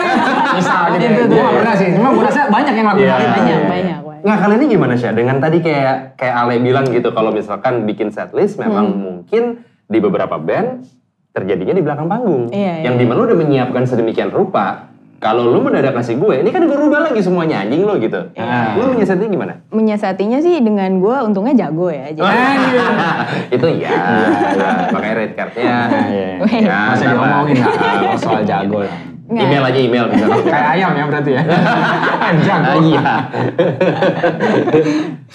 Bisa gitu. Itu Gue tuh. gak pernah sih. Cuma gue rasa banyak yang lakukan Iya. Banyak, banyak. Nggak kali ini gimana sih? Dengan tadi kayak kayak Ale bilang gitu kalau misalkan bikin setlist memang Hmm. mungkin di beberapa band terjadinya di belakang panggung. Iya, yang iya. di mana lu udah menyiapkan sedemikian rupa. Kalau lu mendadak kasih gue, ini kan gue rubah lagi semuanya anjing lo gitu. Iya. Lu menyiasatinya gimana? Menyiasatinya sih dengan gue untungnya jago ya. Jadi, (laughs) itu ya, makanya red cardnya. Iya. Ya, (laughs) Masa salah. diomongin lah (laughs) soal jago lah. Nggak. Email aja email misalnya. Kayak ayam ya berarti ya. Jago. Ah, iya.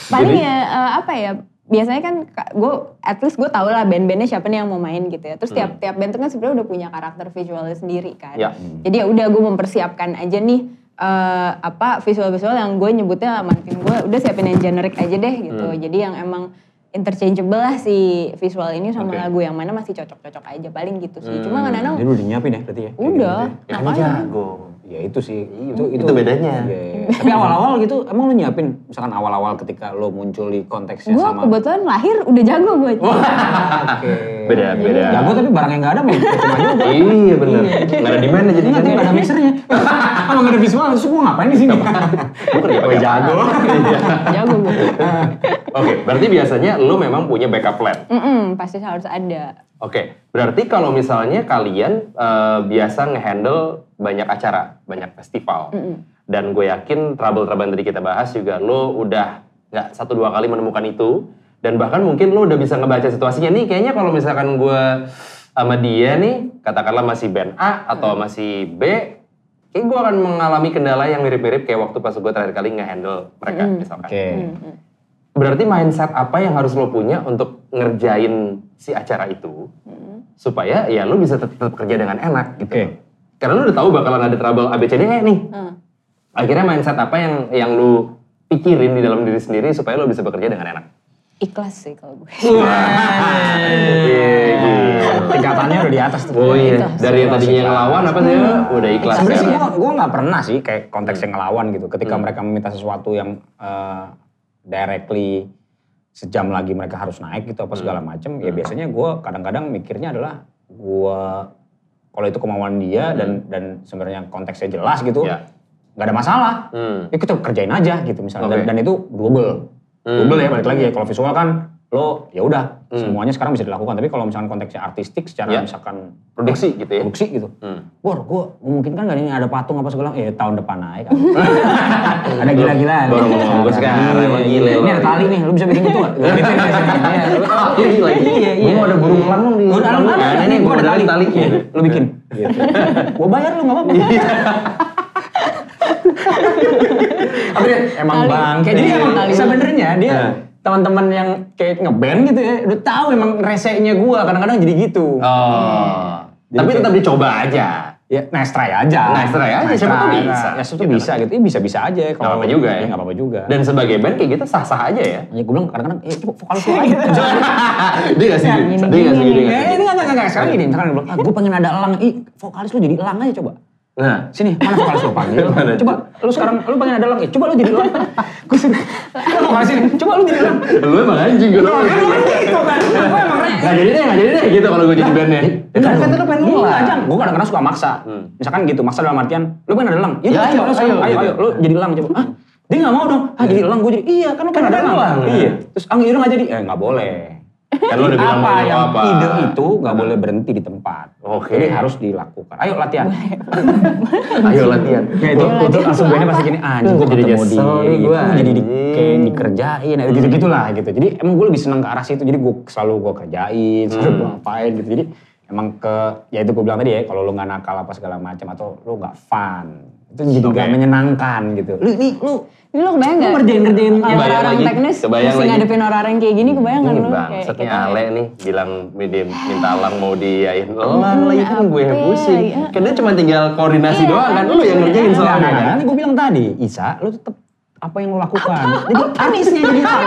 paling ya eh, apa ya biasanya kan gue at least gue tau lah band-bandnya siapa nih yang mau main gitu ya terus tiap tiap band tuh kan sebenarnya udah punya karakter visualnya sendiri kan Ya. jadi ya udah gue mempersiapkan aja nih eh, apa visual-visual yang gue nyebutnya sama tim gue udah siapin yang generic aja deh gitu jadi yang emang interchangeable lah si visual ini sama Oke. lagu yang mana masih cocok-cocok aja paling gitu sih cuma Hmm. kadang-kadang Jadi udah nyiapin ya berarti ya? Udah gitu Ya kan jago. Ya itu sih, itu itu bedanya. Iya, iya. Tapi awal-awal gitu, emang lu nyiapin, misalkan awal-awal ketika lo muncul di konteksnya gue sama. kebetulan lahir udah jago gue Oke. Beda, beda. Jago tapi barangnya nggak ada mau cuma juga. Iya bener. Nggak ada di mana jadi Nanti nggak ada mixernya. (laughs) Emang nggak ada visual, terus gue ngapain di sini? Gue kerja pakai jago. Iya. jago gue Oke, berarti biasanya lu memang punya backup plan. Mm-mm, pasti harus ada Oke, berarti kalau misalnya kalian eh, biasa ngehandle banyak acara, banyak festival, dan gue yakin trouble-trouble yang tadi kita bahas juga lo udah nggak satu dua kali menemukan itu, dan bahkan mungkin lo udah bisa ngebaca situasinya nih. Kayaknya kalau misalkan gue sama dia nih, katakanlah masih band A atau masih B, kayak gue akan mengalami kendala yang mirip-mirip kayak waktu pas gue terakhir kali ngehandle mereka misalkan. Oke. Berarti mindset apa yang harus lo punya untuk ngerjain si acara itu supaya ya lo bisa tetap, tetap kerja dengan enak gitu. Oke. Karena lo udah tahu bakalan ada trouble ABCDE nih. Hmm. Akhirnya mindset apa yang yang lo pikirin di dalam diri sendiri supaya lo bisa bekerja dengan enak. Ikhlas sih kalau gue. Tingkatannya udah di atas tuh. Oh iya, Ikhlas. dari yang tadinya ngelawan apa sih? Udah ikhlas Sebenarnya sih ya. gue gue nggak pernah sih kayak konteksnya Hmm. ngelawan gitu. Ketika mereka meminta sesuatu yang eh, directly sejam lagi mereka harus naik gitu apa segala Hmm. macem. Ya biasanya gue kadang-kadang mikirnya adalah gue kalau itu kemauan dia dan dan sebenarnya konteksnya jelas gitu, Hmm. Ya. nggak ada masalah. Hmm. Ya kita kerjain aja gitu misalnya. Dan, Oke. dan itu double, Hmm. double ya balik lagi ya. Kalau visual kan lo ya udah Hmm. semuanya sekarang bisa dilakukan. Tapi kalau misalkan konteksnya artistik secara Ya. misalkan Produksi gitu ya. produksi gitu. Hmm. Bor, gue mungkin kan gak ini ada patung apa segala, eh tahun depan naik. (laughs) ada gila-gilaan. Baru mau ngomong gue sekarang, emang gile Ini lo. ada tali nih, lu bisa bikin itu gak? Gitu Iya, lagi. (laughs) Iya, iya. Mau ada burung elang dong di Gua ada dalam. ada, Nah, ini gue gua ada tali. tali. Iya, Lu bikin. Gitu. Gue bayar lu gak apa-apa. Tapi emang bangke. Jadi Iya, emang sebenarnya dia. Teman-teman yang kayak ngeband gitu ya, udah tahu emang resenya gue kadang-kadang jadi gitu. Oh. Jadi Tapi kayak- tetap dicoba aja. Ya, nice try aja. Nice try aja, siapa tuh bisa. Ya, siapa tuh bisa gitu. Ya, bisa-bisa aja. Gak apa-apa juga ya. Gak apa-apa juga. Dan sebagai band kayak gitu sah-sah aja ya. ya gue bilang kadang-kadang, eh coba vokalis lu aja. Dia gak setuju. gini, Dia gak setuju. dia Ya, nggak ini enggak, enggak, enggak. Sekarang gini, misalkan dia bilang, ah, gue pengen ada elang. Ih, vokalis lu jadi elang aja coba. Nah. Sini, mana vokalis lu panggil? (laughs) Coba, lu sekarang, lu pengen ada elang. Eh, coba lu jadi elang. Gue sini, lu sini. Coba lu jadi elang. Lu emang anjing gue. Kan lu kan gitu kan. Gue emang Gak jadi deh, gak jadi deh gitu kalau gue jadi bandnya. Enggak, Kan kata lu pengen Enggak, ngelang. Jang. Gue kadang-kadang suka maksa. Hmm. Misalkan gitu, maksa dalam artian, lu pengen ada elang. Ya, Ya, ayo, lu ayo, ayo, lu jadi elang coba. Ah, dia gak mau dong. Ah, jadi elang, gue jadi, iya kan lu pengen ada pengen elang. elang. Iya. Terus, ah, iya gak jadi. Eh, gak boleh. (laughs) Kan lu udah bilang apa yang apa. ide itu gak boleh berhenti di tempat. Oke. Jadi harus dilakukan. Ayo latihan. (laughs) Ayo latihan. Ya itu, itu langsung gue pasti gini, ah, anjing gue Jadi nih gitu. gua, jadi di, kayak dikerjain, gitu gitu lah gitu. Jadi emang gue lebih seneng ke arah situ, jadi gue selalu gue kerjain, selalu Hmm. gue ngapain gitu. Jadi emang ke, ya itu gue bilang tadi ya, kalau lu nggak nakal apa segala macam atau lu nggak fun, itu jadi Oke. gak menyenangkan gitu. Lu nih, lu Ini lo kebayang Lu gak? ngerjain-ngerjain Kalau Kebayang orang lagi, teknis kebayang mesti lagi. ngadepin orang-orang yang kayak gini, kebayang gak Ini lu? bang, Kayak setnya kita- Ale nih bilang dia minta elang mau diain elang lagi kan gue yang pusing. ya? Kan dia cuma tinggal koordinasi Iya, doang kan, kan? lu yang ngerjain Enggak, soalnya enggak, kan. Nanti gue bilang tadi, Isa, lu tetap apa yang lu lakukan. Jadi artisnya jadi elang.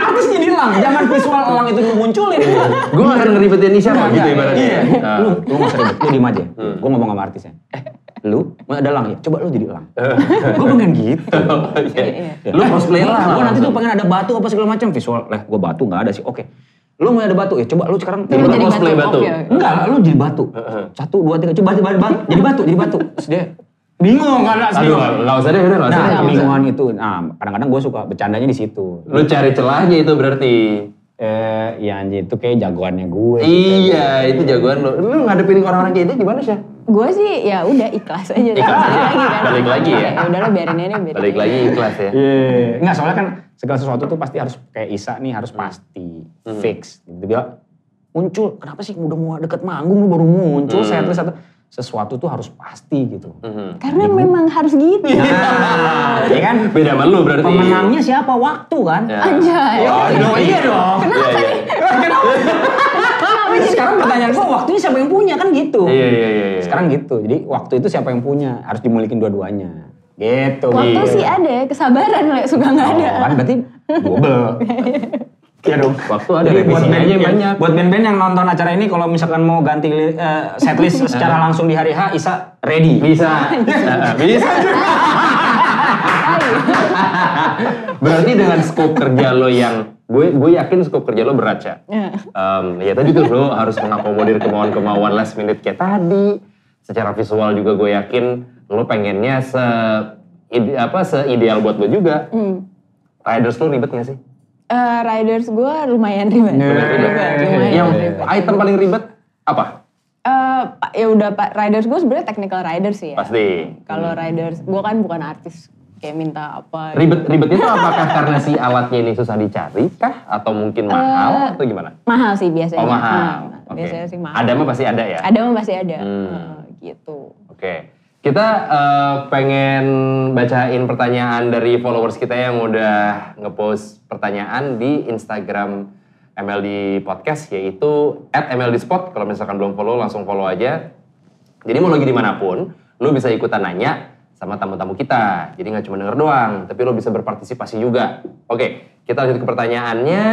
artisnya jadi elang. Jangan visual elang itu munculin. Gue gak akan ngeribetin Nisha Enggak, gitu ibaratnya. Iya. Nah. Lu, lu gak usah ribet, lu diem aja. Hmm. Gue ngomong sama artisnya. Eh, lu mau ada elang ya? Coba lu jadi elang. (laughs) gue pengen gitu. (laughs) Iya. Iya. Lu cosplay lah. Gue nanti tuh pengen ada batu apa segala macam visual. Lah, gue batu nggak ada sih. Oke. Lu mau ada batu ya? Coba lu sekarang Lu Lu jadi cosplay batu. Oke. Enggak, lu jadi batu. Satu, dua, tiga. Coba jadi batu, jadi batu, jadi batu. Terus dia bingung kan? Aduh, usah deh, udah usah Nah, deh. kebingungan itu. Nah, kadang-kadang gue suka bercandanya di situ. Lu cari celahnya itu berarti. Eh, ya anjir itu kayak jagoannya gue. Iya, itu jagoan lu. Lu ngadepin orang-orang kayak itu gimana sih? Gue sih ya udah ikhlas aja. Ikhlas aja. lagi kan. Balik lagi ya. Ya udahlah biarin aja biarin Balik lagi ikhlas ya. Iya. Enggak, soalnya kan segala sesuatu tuh pasti harus kayak Isa nih harus pasti fix. Gitu dia muncul, kenapa sih udah mau deket manggung lu baru muncul Hmm. setlist atau sesuatu tuh harus pasti gitu. Mhm. Karena memang harus gitu. Nah, (laughs) ya kan? Beda sama lu berarti. Pemenangnya siapa? Waktu kan? Ya. Anjay. Oh, Oh, iya dong. Kenapa nih? Kenapa? Sekarang pertanyaan gua waktunya siapa yang punya kan gitu. Iya, iya, iya. iya. Sekarang gitu. Jadi waktu itu siapa yang punya? Harus dimilikin dua-duanya. Gitu. Waktu Iya. sih ada, kesabaran lah suka nggak ada. Oh, kan berarti double. (laughs) Iya dong. Waktu ada Jadi buat revisinya band banyak. Buat band-band yang nonton acara ini kalau misalkan mau ganti eh, setlist secara langsung di hari H, Isa ready. Bisa. Nah, (laughs) bisa. Berarti dengan skop kerja lo yang gue gue yakin skop kerja lo berat ya. Ya. Em, ya tadi tuh lo harus mengakomodir kemauan-kemauan last minute kayak tadi. Secara visual juga gue yakin lo pengennya se ide, apa seideal buat lo juga. Hmm. Riders lo ribet gak sih? Eh, riders gue lumayan ribet. Iya. Ribet, lumayan Yang ribet. item paling ribet apa? Eh, pa- ya udah pak riders gue sebenarnya technical riders sih ya. Pasti. Kalau riders gue kan bukan artis kayak minta apa. gitu. Ribet ribetnya itu apakah karena si alatnya ini susah dicari kah atau mungkin mahal atau gimana? Mahal sih biasanya. Oh mahal. Nah, Oke. Biasanya sih mahal. Ada mah pasti ada ya. Ada mah pasti ada. Hmm. Eh, gitu. Oke. Kita eh, pengen bacain pertanyaan dari followers kita yang udah ngepost pertanyaan di Instagram MLD Podcast yaitu @mldspot. Kalau misalkan belum follow langsung follow aja. Jadi mau lagi di mana pun, lu bisa ikutan nanya sama tamu-tamu kita. Jadi nggak cuma denger doang, tapi lo bisa berpartisipasi juga. Oke, kita lanjut ke pertanyaannya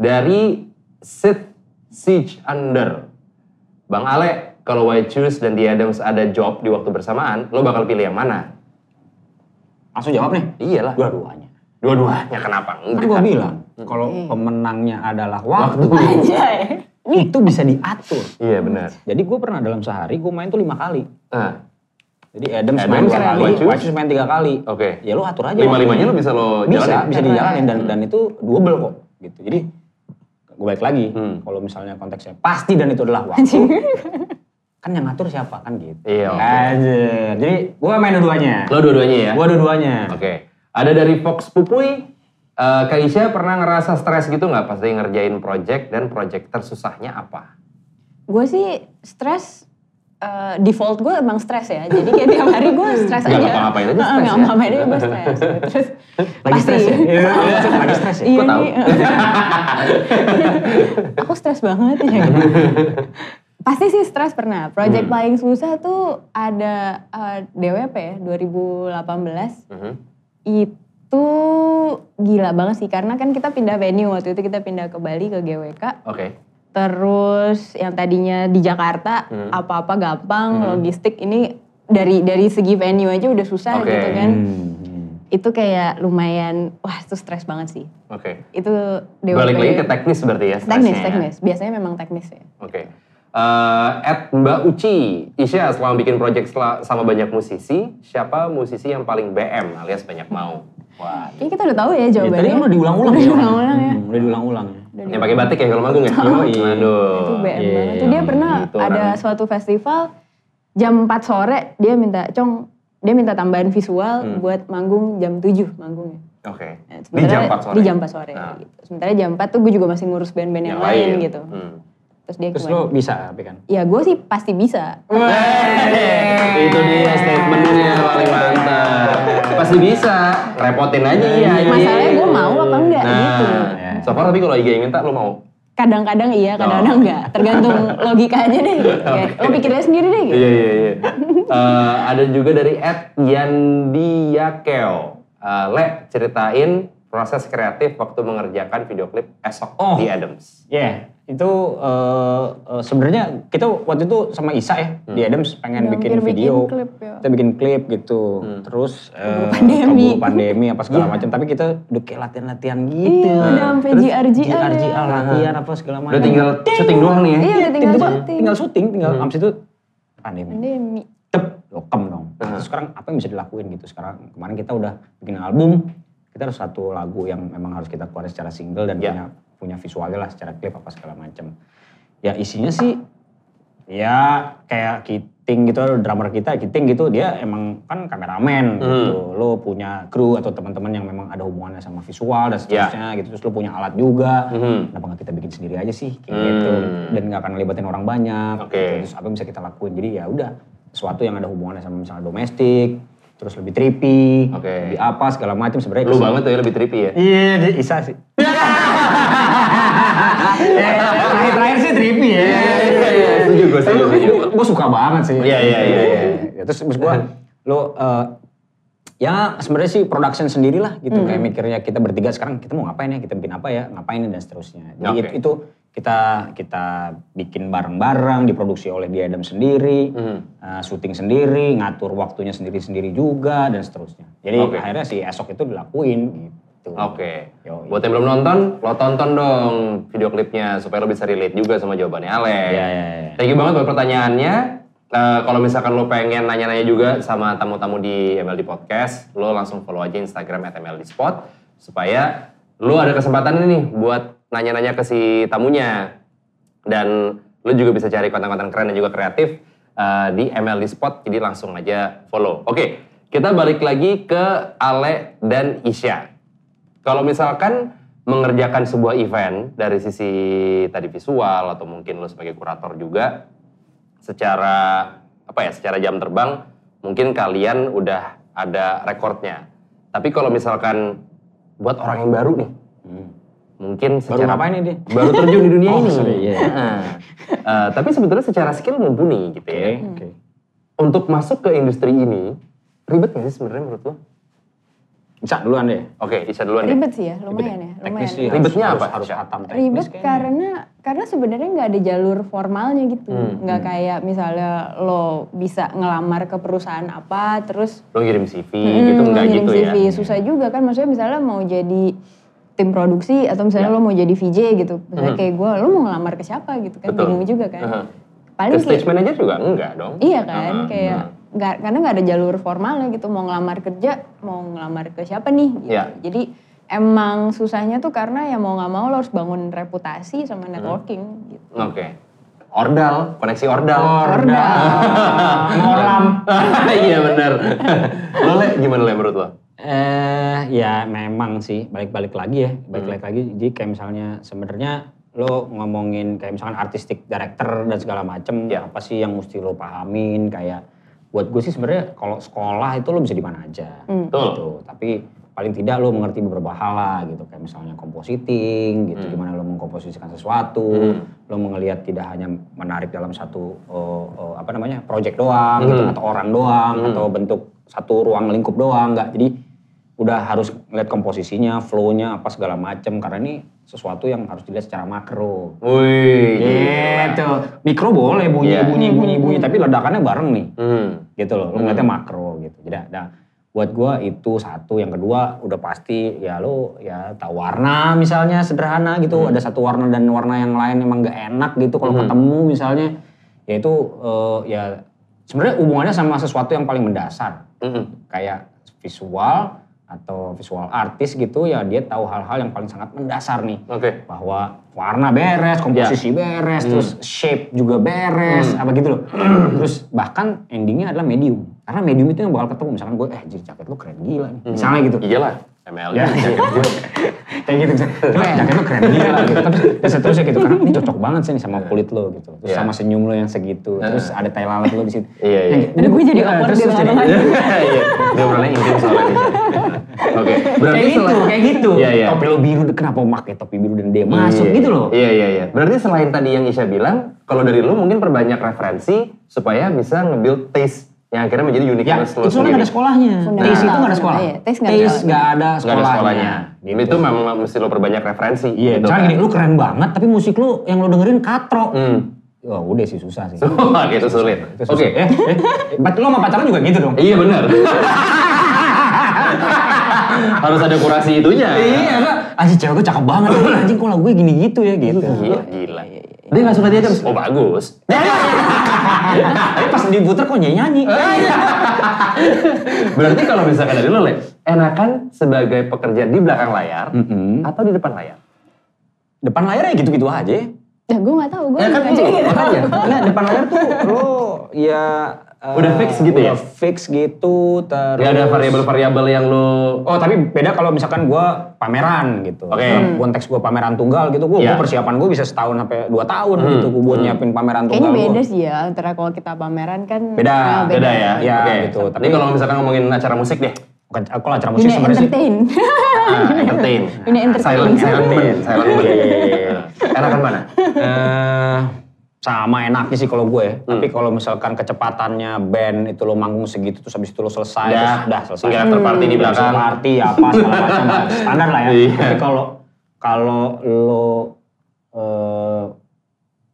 dari Sid Siege Under. Bang Ale, kalau White Shoes dan The Adams ada job di waktu bersamaan, lo bakal pilih yang mana? Langsung jawab nih. Iyalah. Dua-duanya. Dua-duanya kenapa? Kan Enggak. gue bilang, kalau pemenangnya adalah waktu, Anjay. itu bisa diatur. Iya benar. Jadi gue pernah dalam sehari gue main tuh lima kali. Nah, Jadi Adams, Adams, main dua kali, White Shoes main tiga kali. oke. Ya lo atur aja. Lima-limanya lo waktunya. bisa lo bisa, jalanin? bisa dijalanin dan dan itu double kok gitu. Jadi gue balik lagi, Hmm. kalau misalnya konteksnya pasti dan itu adalah waktu, kan yang ngatur siapa kan gitu. Iya, oke. Anjir. Jadi gue main dua-duanya. Lo dua-duanya ya? Gue dua-duanya. Oke. Ada dari Fox Pupuy, eh Kak Isya pernah ngerasa stres gitu nggak pas lagi ngerjain project dan project tersusahnya apa? Gue sih stres eh, default gue emang stres ya. Jadi kayak tiap hari gue stres aja. ngapa-ngapain aja Heeh, stres nggak ya? ngapa-ngapain aja gue stres. (laughs) Terus Lagi pasti. stres ya? Iya, lagi stres ya? Iya nih. Aku stres banget ya. Pasti sih stres pernah. Project Hmm. paling susah tuh ada eh, DWP ya 2018. Mhm. Itu gila banget sih karena kan kita pindah venue waktu itu kita pindah ke Bali ke GWK. Oke. Terus yang tadinya di Jakarta Hmm. apa-apa gampang, logistik ini dari dari segi venue aja udah susah Oke. gitu kan. Hmm, hmm. Itu kayak lumayan wah itu stres banget sih. Oke. Itu DWP. Balik lagi ke teknis berarti ya teknis, ya? teknis. Biasanya memang teknis ya. Oke. Eh, at Mbak Uci, Isya selama bikin project sama banyak musisi, siapa musisi yang paling BM alias banyak mau? Wah, Kayaknya kita udah tahu ya Ya, jawabannya. tadi kan udah diulang-ulang Udah ya. diulang-ulang ya. Hmm, Udah diulang-ulang ya. yang pakai batik ya kalau manggung ya? Yoi. Aduh. Itu BM iya, banget. Iya, dia pernah gitu ada orangnya. suatu festival jam 4 sore dia minta, Cong, dia minta tambahan visual Hmm. buat manggung jam 7 manggungnya. Oke. Nah, Di jam 4 sore? Di jam 4 sore. Nah. Gitu. Sementara jam 4 tuh gue juga masih ngurus band-band yang, lain, gitu. Hmm. Terus dia Terus gimana? lo bisa tapi kan? Ya gue sih pasti bisa. Wey, itu dia statementnya paling mantap. Pasti bisa, repotin aja iya. Masalahnya gue mau apa enggak nah, gitu. Ya. So far tapi kalau Iga yang minta lo mau? Kadang-kadang iya, kadang-kadang Oh. enggak. Tergantung (laughs) logika aja deh. Kayak, Lo pikirnya sendiri deh gitu. Iya iya iya. Eh, ada juga dari Ed Yandiakeo. Eh, Le, ceritain proses kreatif waktu mengerjakan video klip esok Oh. di Adams. Iya, itu eh, eh, sebenarnya kita waktu itu sama Isa ya di Adams pengen Udah bikin hampir bikin video, klip, ya. kita bikin klip gitu, terus eh, pandemi. pandemi apa segala macam, tapi kita udah kayak latihan-latihan gitu, Iya, udah sampai Terus GR-GR GR ya. latihan apa segala macam, Udah tinggal syuting doang nih ya. Iya udah tinggal Tiba-tiba syuting. tinggal syuting, tinggal abis itu pandemi, Pandemi. tep, lokem dong. Terus sekarang apa yang bisa dilakuin gitu? Sekarang kemarin kita udah bikin album, kita harus satu lagu yang memang harus kita keluarin secara single dan Ya. punya punya visualnya lah secara klip apa segala macam. Ya isinya sih ya kayak Kiting gitu, drummer kita Kiting gitu dia emang kan kameramen gitu. Lo punya kru atau teman-teman yang memang ada hubungannya sama visual dan seterusnya gitu. Terus lo punya alat juga. Mhm. Kenapa nggak kita bikin sendiri aja sih kayak Hmm. gitu dan nggak akan ngelibatin orang banyak. Oke. gitu. Terus apa yang bisa kita lakuin? Jadi ya udah sesuatu yang ada hubungannya sama misalnya domestik, terus lebih trippy, Oke. lebih apa segala macam sebenarnya. Lu banget tuh ya lebih trippy ya. Iya, dia Isa sih. (laughs) Terakhir-terakhir sih trippy ya. Setuju gue, setuju, setuju. Gue suka banget sih. Iya, iya, iya, iya. Ya, Terus maksud gue, lo eh, ya sebenarnya sih production sendiri lah gitu. Kayak mikirnya kita bertiga sekarang kita mau ngapain ya, kita bikin apa ya, ngapain dan seterusnya. Jadi Oke. itu, itu kita kita bikin bareng-bareng, diproduksi oleh dia Adam sendiri, Mhm. eh, syuting sendiri, ngatur waktunya sendiri-sendiri juga dan seterusnya. Jadi Oke. akhirnya si esok itu dilakuin gitu. Oke. Yoi. Buat yang belum nonton, lo tonton dong video klipnya supaya lo bisa relate juga sama jawabannya Ale. Iya, iya, iya. Thank you banget buat pertanyaannya. Eh, kalau misalkan lo pengen nanya-nanya juga sama tamu-tamu di MLD Podcast, lo langsung follow aja Instagram at MLD Spot supaya lo ada kesempatan ini nih buat nanya-nanya ke si tamunya. Dan lo juga bisa cari konten-konten keren dan juga kreatif eh, di MLD Spot, jadi langsung aja follow. Oke, kita balik lagi ke Ale dan Isya. Kalau misalkan mengerjakan sebuah event dari sisi tadi visual atau mungkin lo sebagai kurator juga, secara apa ya, secara jam terbang mungkin kalian udah ada rekornya. Tapi kalau misalkan buat orang yang baru nih, Hmm. Mungkin Baru secara ngapain nih dia? baru terjun di dunia (laughs) Oh, ini. sorry, iya. Heeh. Eh, tapi sebetulnya secara skill mumpuni gitu ya. oke. Untuk masuk ke industri ini, Ribet gak sih sebenarnya menurut lo? Bisa duluan deh. Oke, Isa duluan deh. Ribet sih ya, lumayan ya, Teknis lumayan. sih. Ribetnya harus- apa, Harus hatam teknis Ribet kayaknya. karena karena sebenarnya nggak ada jalur formalnya gitu, Hmm, nggak kayak misalnya lo bisa ngelamar ke perusahaan apa, terus Lo ngirim CV Hmm, gitu enggak ngirim gitu CV. ya? Susah juga kan, maksudnya misalnya mau jadi tim produksi atau misalnya Ya. lo mau jadi VJ gitu, misalnya Mhm. kayak gue, lo mau ngelamar ke siapa gitu kan, Betul. bingung juga kan. Aha. Paling Ke stage kayak, manager juga enggak dong? iya kan, Aha, kayak aha. nggak karena nggak ada jalur formalnya gitu, mau ngelamar kerja, mau ngelamar ke siapa nih? Gitu. Ya. Jadi emang susahnya tuh karena ya mau nggak mau lo harus bangun reputasi sama Hmm. networking gitu. Oke. Ordal, koneksi ordal. Ordal. (laughs) Ngolam. (laughs) Iya benar. lo (laughs) le, gimana le menurut lo? Eh ya memang sih balik-balik lagi ya, balik-balik lagi. Jadi kayak misalnya sebenarnya lo ngomongin kayak misalkan artistic director dan segala macem Ya. apa sih yang mesti lo pahamin kayak buat gue sih sebenarnya kalau sekolah itu lo bisa di mana aja Hmm. Betul. gitu. Tapi paling tidak lo mengerti beberapa hal lah gitu kayak misalnya compositing gitu Hmm. gimana lo mengkomposisikan sesuatu, Hmm. lo melihat tidak hanya menarik dalam satu oh, oh, apa namanya project doang gitu Hmm. atau orang doang Hmm. atau bentuk satu ruang lingkup doang nggak jadi udah harus ngeliat komposisinya, flow-nya apa segala macem karena ini sesuatu yang harus dilihat secara makro. Wih. Gitu. Mikro boleh bunyi Iya. bunyi bunyi bunyi tapi ledakannya bareng nih. Hmm. Gitu loh. Lo ngeliatnya makro gitu. Jadi ada buat gua itu satu, yang kedua udah pasti ya lo ya tahu warna misalnya sederhana gitu. Ada satu warna dan warna yang lain emang nggak enak gitu kalau Hmm. ketemu misalnya. Ya itu eh, ya sebenarnya hubungannya sama sesuatu yang paling mendasar Mm-mm. kayak visual atau visual artis gitu ya dia tahu hal-hal yang paling sangat mendasar nih Oke. bahwa warna beres, komposisi beres, terus shape juga beres, apa gitu loh. (clears throat) terus bahkan endingnya adalah medium. Karena medium itu yang bakal ketemu. Misalkan gue, eh jadi jaket lu keren gila nih. Misalnya gitu. Iyalah. ML. Ya. (laughs) Kayak gitu. misalnya, "Coba jaket lu keren gila gitu. Tapi seterusnya gitu. Karena ini cocok banget sih nih sama kulit lo gitu. Terus Iya. sama senyum lo yang segitu. Terus ada tai lalat lo di situ. Iya, iya. Aduh, gue jadi Iya, awkward terus- di terus jadi- tengah-tengah. Iya. Dia obrolannya intim soalnya. Oke. Berarti kayak gitu, selain- kayak gitu. Iya, iya. Topi lo biru, kenapa pakai topi biru dan dia masuk Iya. gitu loh. Iya iya iya. Berarti selain tadi yang Isya bilang, kalau dari lu mungkin perbanyak referensi supaya bisa nge-build taste yang akhirnya menjadi Ya, uniqueness lu itu soalnya nggak ada sekolahnya. Fundamental. Taste itu nggak ada sekolah. Iya, taste nggak ada nggak ada Nggak ada sekolahnya. sekolahnya. Gitu. Itu memang mesti lo perbanyak referensi. Iya, gitu misalnya kan. gini, lu keren banget tapi musik lu yang lu dengerin katro. Hmm. Wah udah sih susah sih. (laughs) Wah, itu sulit. Oke. susah. Eh, eh, lu sama pacaran juga gitu dong? Iya benar. (laughs) Harus ada kurasi itunya. Iya, enggak. Anjing cewek gue cakep banget. (laughs) Anjing kok lagu gue gini gitu ya gitu. Gila, gila. Dia gak suka dia? Oh bagus. Tapi pas diputer kok nyanyi-nyanyi. Berarti kalau misalkan dari lo, Le, enakan sebagai pekerja di belakang layar Mm-mm. atau di depan layar? Depan layar ya gitu-gitu aja. Ya gue gak tahu, gue Ya kan nggak itu, cek. makanya. Enggak, depan layar tuh lo ya eh, Udah fix gitu ya? udah fix gitu terus. Gak ada variabel-variabel yang lo... Oh tapi beda kalau misalkan gue pameran gitu. Oke. Dalam konteks gue pameran tunggal gitu, gue Iya. persiapan gue bisa setahun sampai dua tahun Hmm. gitu. Gue buat nyiapin pameran Kayaknya tunggal beda gua. sih ya, antara kalau kita pameran kan. Beda, ah, Beda ya? Iya, Oke. gitu. Tapi Tapi- kalau misalkan ngomongin acara musik deh. Bukan, kalau acara musik Ini sebenarnya sih. entertain. Ah, (laughs) entertain. Ini entertain. Silent, silent. Silent. Enakan mana? Eh, sama enaknya sih kalau gue. Hmm. Tapi kalau misalkan kecepatannya band itu lo manggung segitu terus habis itu lo selesai, Udah, terus udah selesai. tinggal after party di belakang. After party apa segala macam standar lah ya. Iya. Tapi kalau kalau lo eh,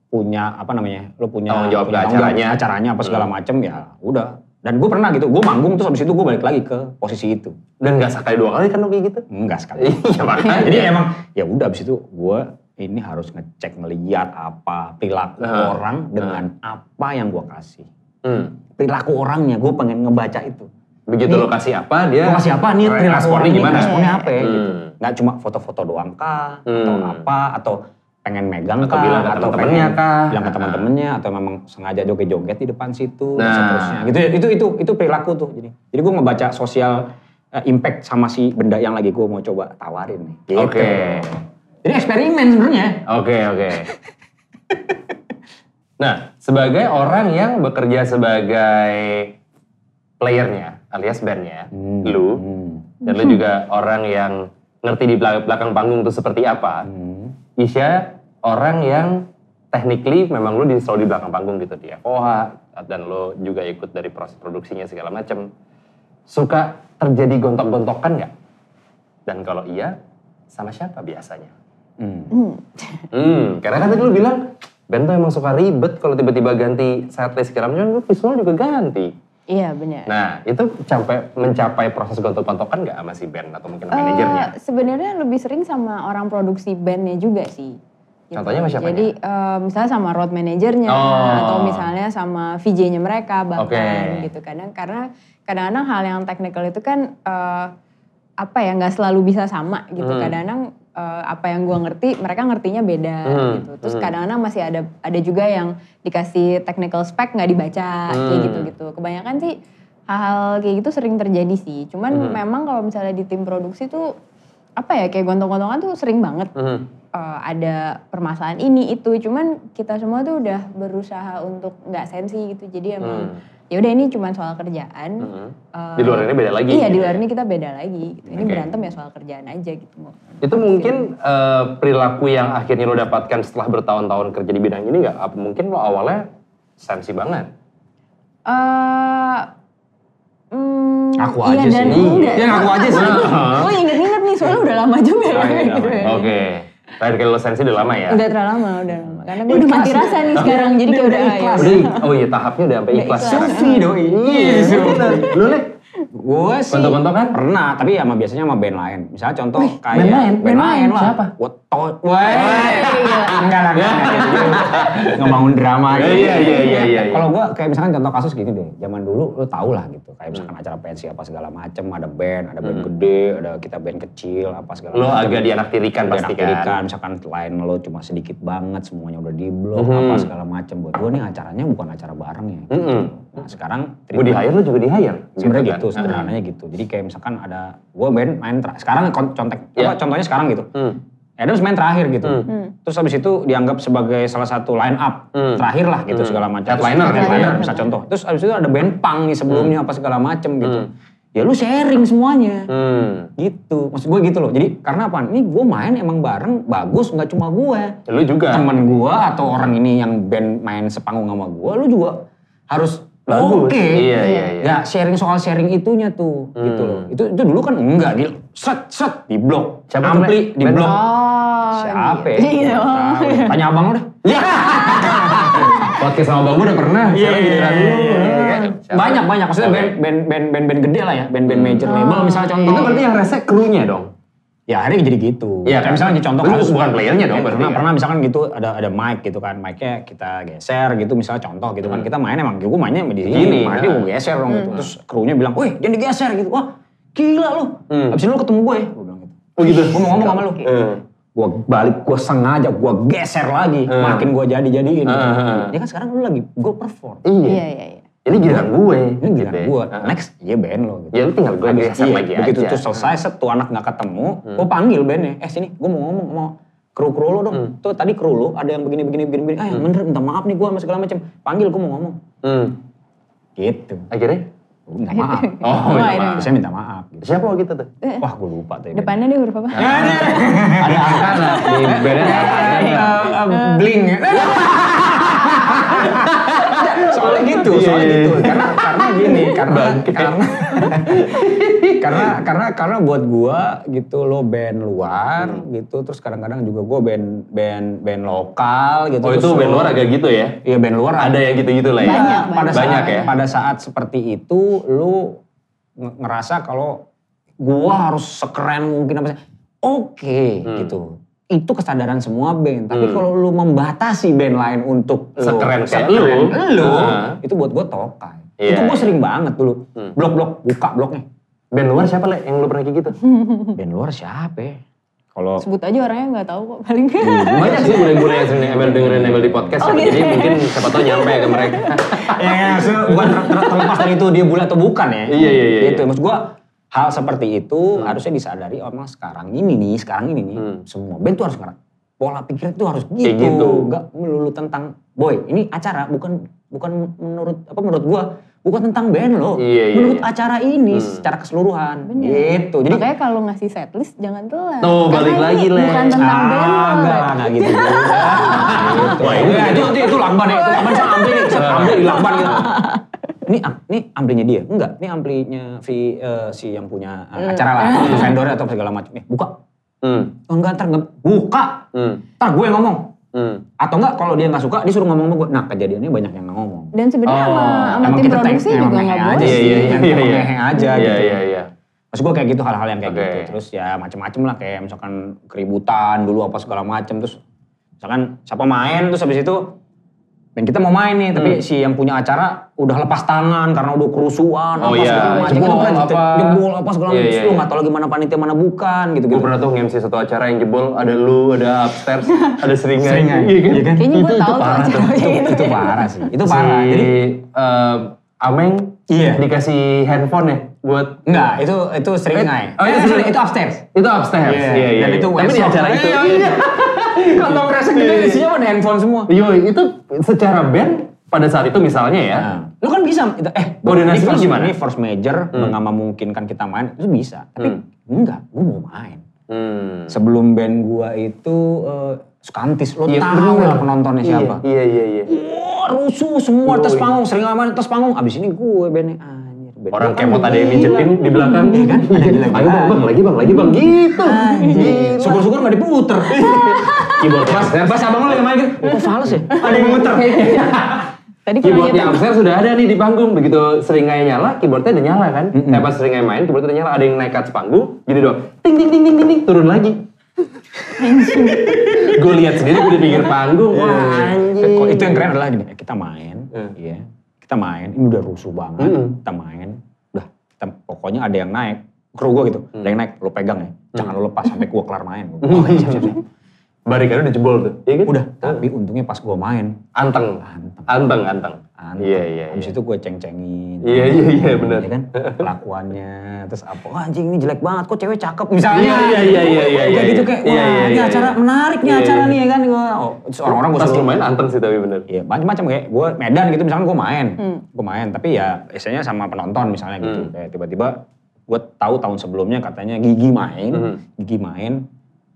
punya apa namanya? Lo punya Tanggung jawab punya tanggung jawab acaranya. acaranya apa segala Hmm. macam ya udah. Dan gue pernah gitu, gue manggung terus habis itu gue balik lagi ke posisi itu. Dan gak sekali dua kali kan lo kayak gitu? Enggak sekali. Iya makanya. Jadi emang ya udah abis itu gue ini harus ngecek ngeliat apa perilaku Nah, orang dengan apa yang gue kasih. Hmm. Perilaku orangnya gue pengen ngebaca itu. Begitu Nih, lo kasih apa, dia... Gue kasih apa nih perilaku orangnya gimana? Responnya apa ya Hmm. gitu. Nggak cuma foto-foto doang kah atau Hmm. apa atau pengen megang Atau kah bilang ke atau pengen kah? bilang ke teman-temannya atau memang sengaja joget-joget di depan situ Nah. seterusnya gitu itu itu itu perilaku tuh jadi jadi gue ngebaca sosial eh, impact sama si benda yang lagi gue mau coba tawarin nih gitu. Oke. Jadi eksperimen sebenarnya Oke, oke. (laughs) nah, sebagai orang yang bekerja sebagai playernya, alias bandnya, Hmm. lu, Hmm. dan lu juga orang yang ngerti di belakang, belakang panggung itu seperti apa, Hmm. Isya orang yang technically memang lu di, selalu di belakang panggung gitu di FOH, dan lu juga ikut dari proses produksinya segala macam. suka terjadi gontok-gontokan nggak? Dan kalau iya, sama siapa biasanya? Hmm. Hmm, karena kan tadi lu bilang, band tuh emang suka ribet kalau tiba-tiba ganti setlist segala macam, lu visual juga ganti. Iya benar. Nah, itu sampai mencapai proses gontok-gontokan nggak sama si band atau mungkin Eh, manajernya? Sebenarnya lebih sering sama orang produksi bandnya juga sih. Gitu. Contohnya sama siapanya? Jadi eh, misalnya sama road manajernya Oh. atau misalnya sama VJ-nya mereka bahkan Oke. gitu kadang karena kadang-kadang hal yang teknikal itu kan eh, apa ya nggak selalu bisa sama gitu. Hmm. Kadang-kadang eh, apa yang gua ngerti mereka ngertinya beda Hmm, gitu. Terus hmm. kadang-kadang masih ada ada juga yang dikasih technical spec nggak dibaca kayak Hmm. gitu-gitu. Kebanyakan sih hal-hal kayak gitu sering terjadi sih. Cuman Hmm. memang kalau misalnya di tim produksi tuh apa ya kayak gontong-gontongan tuh sering banget Hmm. Eh, ada permasalahan ini itu. Cuman kita semua tuh udah berusaha untuk nggak sensi gitu. Jadi emang Hmm. Ya udah ini cuma soal kerjaan. Hmm. Eh, Di luar ini beda lagi. Iya di gitu luar ya? ini kita beda lagi. Gitu. Ini Oke. berantem ya soal kerjaan aja gitu. Itu mungkin eh, perilaku yang akhirnya lo dapatkan setelah bertahun-tahun kerja di bidang ini nggak? Apa mungkin lo awalnya sensi banget? Eh, hmm, Aku iya aja dan sih. enggak. Iya, ngaku aja sih. Oh inget-inget nih soalnya udah lama juga ya. Oh, udah lama. Oke. Terakhir kali lo sensi udah lama ya? Udah terlalu lama, udah lama. Karena gue udah mati rasa nih sekarang, jadi kayak udah ikhlas. Udah, oh iya tahapnya udah sampai Udah ikhlas. Sufi doi. Iya. Lu nih? Gue sih Gontok-gontokan? pernah, tapi sama biasanya sama band lain. Misalnya contoh kayak band lain? band lain lain? lah. Siapa? What to- Weh, enggak lah, enggak. Ngebangun drama Iya, gitu. iya, iya, iya, iya. Kalau gue kayak misalkan contoh kasus gini deh, zaman dulu lu tau lah gitu. Kayak misalkan acara pensi apa segala macem, ada band, ada band gede, ada kita band kecil, apa segala Lo macem. agak dianaktirikan pasti kan? misalkan lain lo cuma sedikit banget, semuanya udah di blok, Mhm. apa segala macem. Buat gue nih acaranya bukan acara bareng ya. Mm-mm. Nah sekarang Gue di hire lo juga di hire. sebenarnya kan? gitu, sederhananya gitu. Jadi kayak misalkan ada gue band main sekarang contek Iya. apa contohnya sekarang gitu. Hmm. Adams main terakhir gitu. Hmm. Terus habis itu dianggap sebagai salah satu line up Hmm. terakhir lah gitu Hmm. segala macam. Headliner, headliner. headliner, bisa contoh. Terus habis itu ada band punk nih sebelumnya apa segala macem gitu. Hmm. Ya lu sharing semuanya. Hmm. Gitu. Maksud gue gitu loh. Jadi karena apa? Ini gue main emang bareng bagus nggak cuma gue. Lu juga. Temen gue atau orang ini yang band main sepanggung sama gue, lu juga harus Bagus. Oke. Iya, iya, iya. Ya sharing soal sharing itunya tuh gitu Hmm. loh. Itu itu dulu kan enggak gitu. Set set di blok. Siapa Ampli di Band- blok. Oh, Siapa? ya? Iya. Tahu. Tanya abang lu deh. (laughs) Podcast sama bang gue udah pernah. Sekarang giliran lu. Iya, kan? Siapa? Banyak banyak maksudnya band band band band band gede lah ya, band-band major label misalnya contoh. Itu berarti yang rese krunya dong? Ya akhirnya jadi gitu. Iya kan? misalnya contoh Lu kasus bukan playernya dong Ya, berarti pernah, kan? pernah misalkan gitu ada ada mic gitu kan, mic-nya kita geser gitu misalnya contoh gitu kan. Kita main emang gue mainnya di sini, Gini, mic-nya nah. gue geser dong gitu. Terus krunya bilang, "Wih, jangan digeser" gitu. Wah, gila lu. Hmm. Abis itu lu ketemu gue, gue bilang gitu. Oh gitu? Gue mau ngomong sama lu. Hmm. Gue balik, gue sengaja, gue geser lagi. Hmm. Makin gue jadi-jadiin. gitu. Hmm, hmm. Ya kan sekarang lu lagi, gue perform. Iya. Iya, iya, iya. Ini giliran gue. Ini gila gitu gue. Next, iya band lo gitu. Ya lu tinggal gue geser iya, lagi begitu aja. tuh selesai, set tuh anak nggak ketemu, gue panggil bandnya. Eh sini, gue mau ngomong sama kru kru lo dong. Tuh tadi kru lo ada yang begini begini begini begini. Ah yang bener, minta maaf nih gue sama segala macam. Panggil gue mau ngomong. Hmm. Gitu. Akhirnya? Minta maaf. (laughs) Oh, Oh, minta iya. maaf. Saya minta maaf. Gitu. Siapa waktu itu tuh? Wah gue lupa tuh. band. Depannya dia huruf apa? (laughs) Ada angka nggak? Di bandnya ada angka (laughs) Eh, nggak? eh, eh, bling. Soalnya gitu, Iya, soalnya iya, gitu. iya. Karena karena gini, karena karena (laughs) karena karena karena buat gua gitu lo band luar gitu, terus kadang-kadang juga gua band band band lokal gitu. Oh itu band lo- luar agak gitu ya? Iya band luar Ada yang gitu-gitu lah ya? Banyak, pada Banyak saat, ya? Pada saat seperti itu lu nge- ngerasa kalau gua harus sekeren mungkin apa sih. Oke Hmm. gitu. Itu kesadaran semua band. Tapi Hmm. kalau lu membatasi band lain untuk lu Sekeren kayak sekeren lu. lu, Nah. itu buat gua tokai. Iya, itu gua iya. sering banget dulu. Hmm. Blok-blok buka bloknya. Band luar siapa le yang lu pernah kayak gitu? (laughs) Band luar siapa ya? Kalau Sebut aja orangnya nggak tahu kok paling. (laughs) Banyak sih bule-bule yang sering Emel dengerin Emel di podcast. Oh, siapa. gitu. Jadi mungkin siapa tahu nyampe ke mereka. (laughs) ya, ya maksudnya bukan ter- ter- terlepas dari itu dia bule atau bukan ya. Iya, iya, iya, Gitu. iya. Maksud gua hal seperti itu harusnya disadari oh, emang sekarang ini nih, sekarang ini nih Hmm. semua band tuh harus ngerak. Pola pikir itu harus gitu. Kayak gitu. Enggak melulu tentang boy, ini acara bukan bukan menurut apa menurut gua bukan tentang band loh. Iya, iya, menurut iya. acara ini Hmm. secara keseluruhan. Bener. Gitu. Jadi Makanya kalau ngasih setlist jangan telat. Tuh, Karena balik lagi, Le. Bukan tentang band lo. Ah, enggak lah, enggak gitu. juga. (laughs) gitu. Wah, itu, itu, itu lakban ya, itu lakban saya ambil nih, ambil di lakban gitu. Ini ini amplinya dia. Enggak, ini amplinya si, eh, si yang punya eh, acara lah, vendor atau segala macam. Eh, buka. Hmm. Oh, enggak, ntar nge- buka. Hmm. Ntar gue ngomong. Hmm. Atau enggak kalau dia nggak suka, dia suruh ngomong sama gue. Nah kejadiannya banyak yang ngomong. Dan sebenarnya Oh, sama, sama tim produksi tank- juga nggak boleh. aja Iya, iya, iya, iya. aja Iya, gitu. iya, iya. Maksud gue kayak gitu hal-hal yang kayak Oke. gitu. Terus ya macem-macem lah kayak misalkan keributan dulu apa segala macem. Terus misalkan siapa main terus habis itu dan kita mau main nih tapi si yang punya acara udah lepas tangan karena udah kerusuhan Hmm. Oh apa iya, segala macam. Jebol pernah apa. jebol apa segala Iya, macam. iya, Terus Lu iya. nggak tahu lagi mana panitia mana bukan gitu Gue gitu. pernah tuh nge-MC satu acara yang jebol, ada lu, ada upstairs, (laughs) ada seringai. Seringai. Iya kan? Iya kan? Kayaknya gue tahu tuh parah tuh. itu, gitu. itu parah sih. Itu Si parah. Jadi eh, Ameng Iya. dikasih handphone ya buat enggak, itu itu seringai. Oh, itu Eh, itu upstairs. itu upstairs. Iya, Iya, iya. Dan iya. itu Tapi di acara itu. Iya, iya. (laughs) (laughs) Kantong kresek gede isinya mana handphone semua. Yoi, itu secara band pada saat itu misalnya ya. Nah, lu kan bisa itu eh Koordinasi ini lu first, gimana? Ini first major nggak memungkinkan kita main itu bisa. Tapi enggak, gua mau main. Hmm. Sebelum band gua itu eh, Skantis, lo Iya, tahu lah penontonnya siapa. Iya, iya, iya. Wah, rusuh semua atas panggung, sering main atas panggung. Abis ini gue bandnya anjir. Band Orang gua kemot ada yang begini. mijetin di belakang. Iya kan? Ada lagi. Ayo bang, bang, lagi bang, lagi bang. Gitu. Anjir. Syukur-syukur gak diputer. (laughs) Keyboard Pas, pas abang lo yang main gitu, kok fals ya? Ada yang muter. (laughs) Tadi pernah Keyboardnya upstairs sudah ada nih di panggung. Begitu seringai nyala, keyboardnya udah nyala kan. Eh pas seringai main, keyboardnya udah nyala. Ada yang naik ke atas panggung, gini doang. Ting, ting, ting, ting, ting, ting. Turun lagi. gue lihat sendiri, gue di pinggir panggung. Wah, anjing. Kok itu yang keren adalah gini, eh, kita main, Hmm. iya, kita main, ini udah rusuh banget, Hmm. kita main, udah, kita, pokoknya ada yang naik, kru gue gitu, Hmm. ada yang naik, lo pegang ya, jangan lo lepas sampai gue kelar main. (laughs) Oh, siap, siap, siap. Barikade udah jebol tuh. Iya kan? Udah, tapi untungnya pas gue main, Anteng. Anteng. Anteng, anteng. anteng. Iya, iya, Habis iya. itu gue ceng-cengin. Iya, iya, iya, benar. Ya kan, (laughs) kelakuannya, terus apa, wah anjing ini jelek banget, kok cewek cakep, misalnya. Iya, iya, iya, iya, iya, Kayak iya. gitu kayak, wah Iya, iya, ini iya, acara iya. menarik nih Iya, acara iya. nih ya kan. Gua, oh, terus orang-orang gue Pas suruh, lumayan anteng sih tapi bener. Iya macam-macam kayak gue Medan gitu misalkan gue main, Hmm. gue main tapi ya biasanya sama penonton misalnya gitu Hmm. kayak tiba-tiba gue tahu tahun sebelumnya katanya Gigi main, Hmm. Gigi main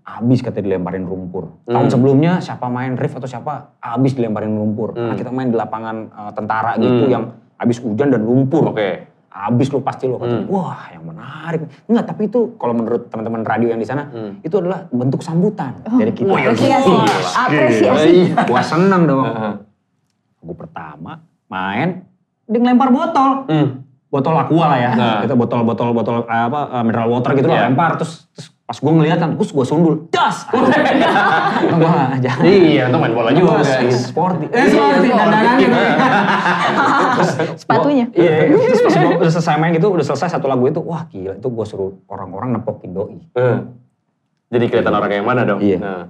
abis katanya dilemparin lumpur. Hmm. Tahun sebelumnya siapa main Rif atau siapa abis dilemparin lumpur. Hmm. Nah kita main di lapangan eh, tentara gitu Hmm. yang abis hujan dan lumpur. Oke. Abis lu pasti lu kata, Hmm. wah yang menarik. Enggak, tapi itu kalau menurut teman-teman radio yang di sana, Hmm. itu adalah bentuk sambutan dari kita. Wah, Apresiasi. Wah, Apresiasi. Iya. Gua seneng dong. Heeh. Gue pertama main, dia ngelempar botol. Hmm. Botol aqua lah ya. Nah. Itu botol-botol botol eh, apa eh, mineral water gitu Iya. lah lempar terus terus pas gue ngeliat kan, terus gue sundul, das. gue jangan. Iya, untuk main bola juga. Sporty. Eh, sporty, dandanannya. Sepatunya. Iya, terus pas gue udah selesai main gitu, udah selesai satu lagu itu, wah gila itu gue suruh orang-orang nepokin doi. Eh. Jadi kelihatan orang yang mana dong? Iya. Nah.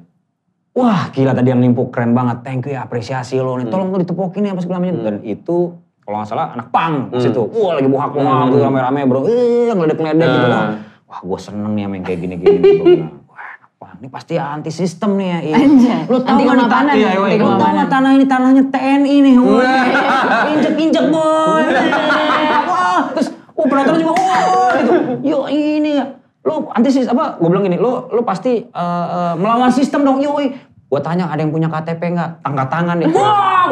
Wah gila tadi yang nimpuk keren banget, thank you ya apresiasi lo nih, tolong lo ditepokin ya apa segala macam. Dan itu kalau nggak salah anak pang Hmm. itu, wah lagi bohak-bohak Hmm. gitu rame-rame bro, eh ngeledek-ngeledek gitu. Nah. Wah, gue seneng nih sama yang kayak gini-gini. Pang, ini pasti anti sistem nih ya. Iya. Anjay, Lo anti nggak nih kemapanan tanah, nih, iya, anti woy. lo tau kemapanan. nggak tanah ini tanahnya TNI nih, woy. injek-injek boy. Wah, terus, oh penonton juga, wah gitu. Yo ini ya, lo anti sistem apa? Gue bilang gini, lo lo pasti eh, eh, melawan sistem dong, yoi. Gue tanya ada yang punya KTP nggak? Angkat tangan deh. Wah,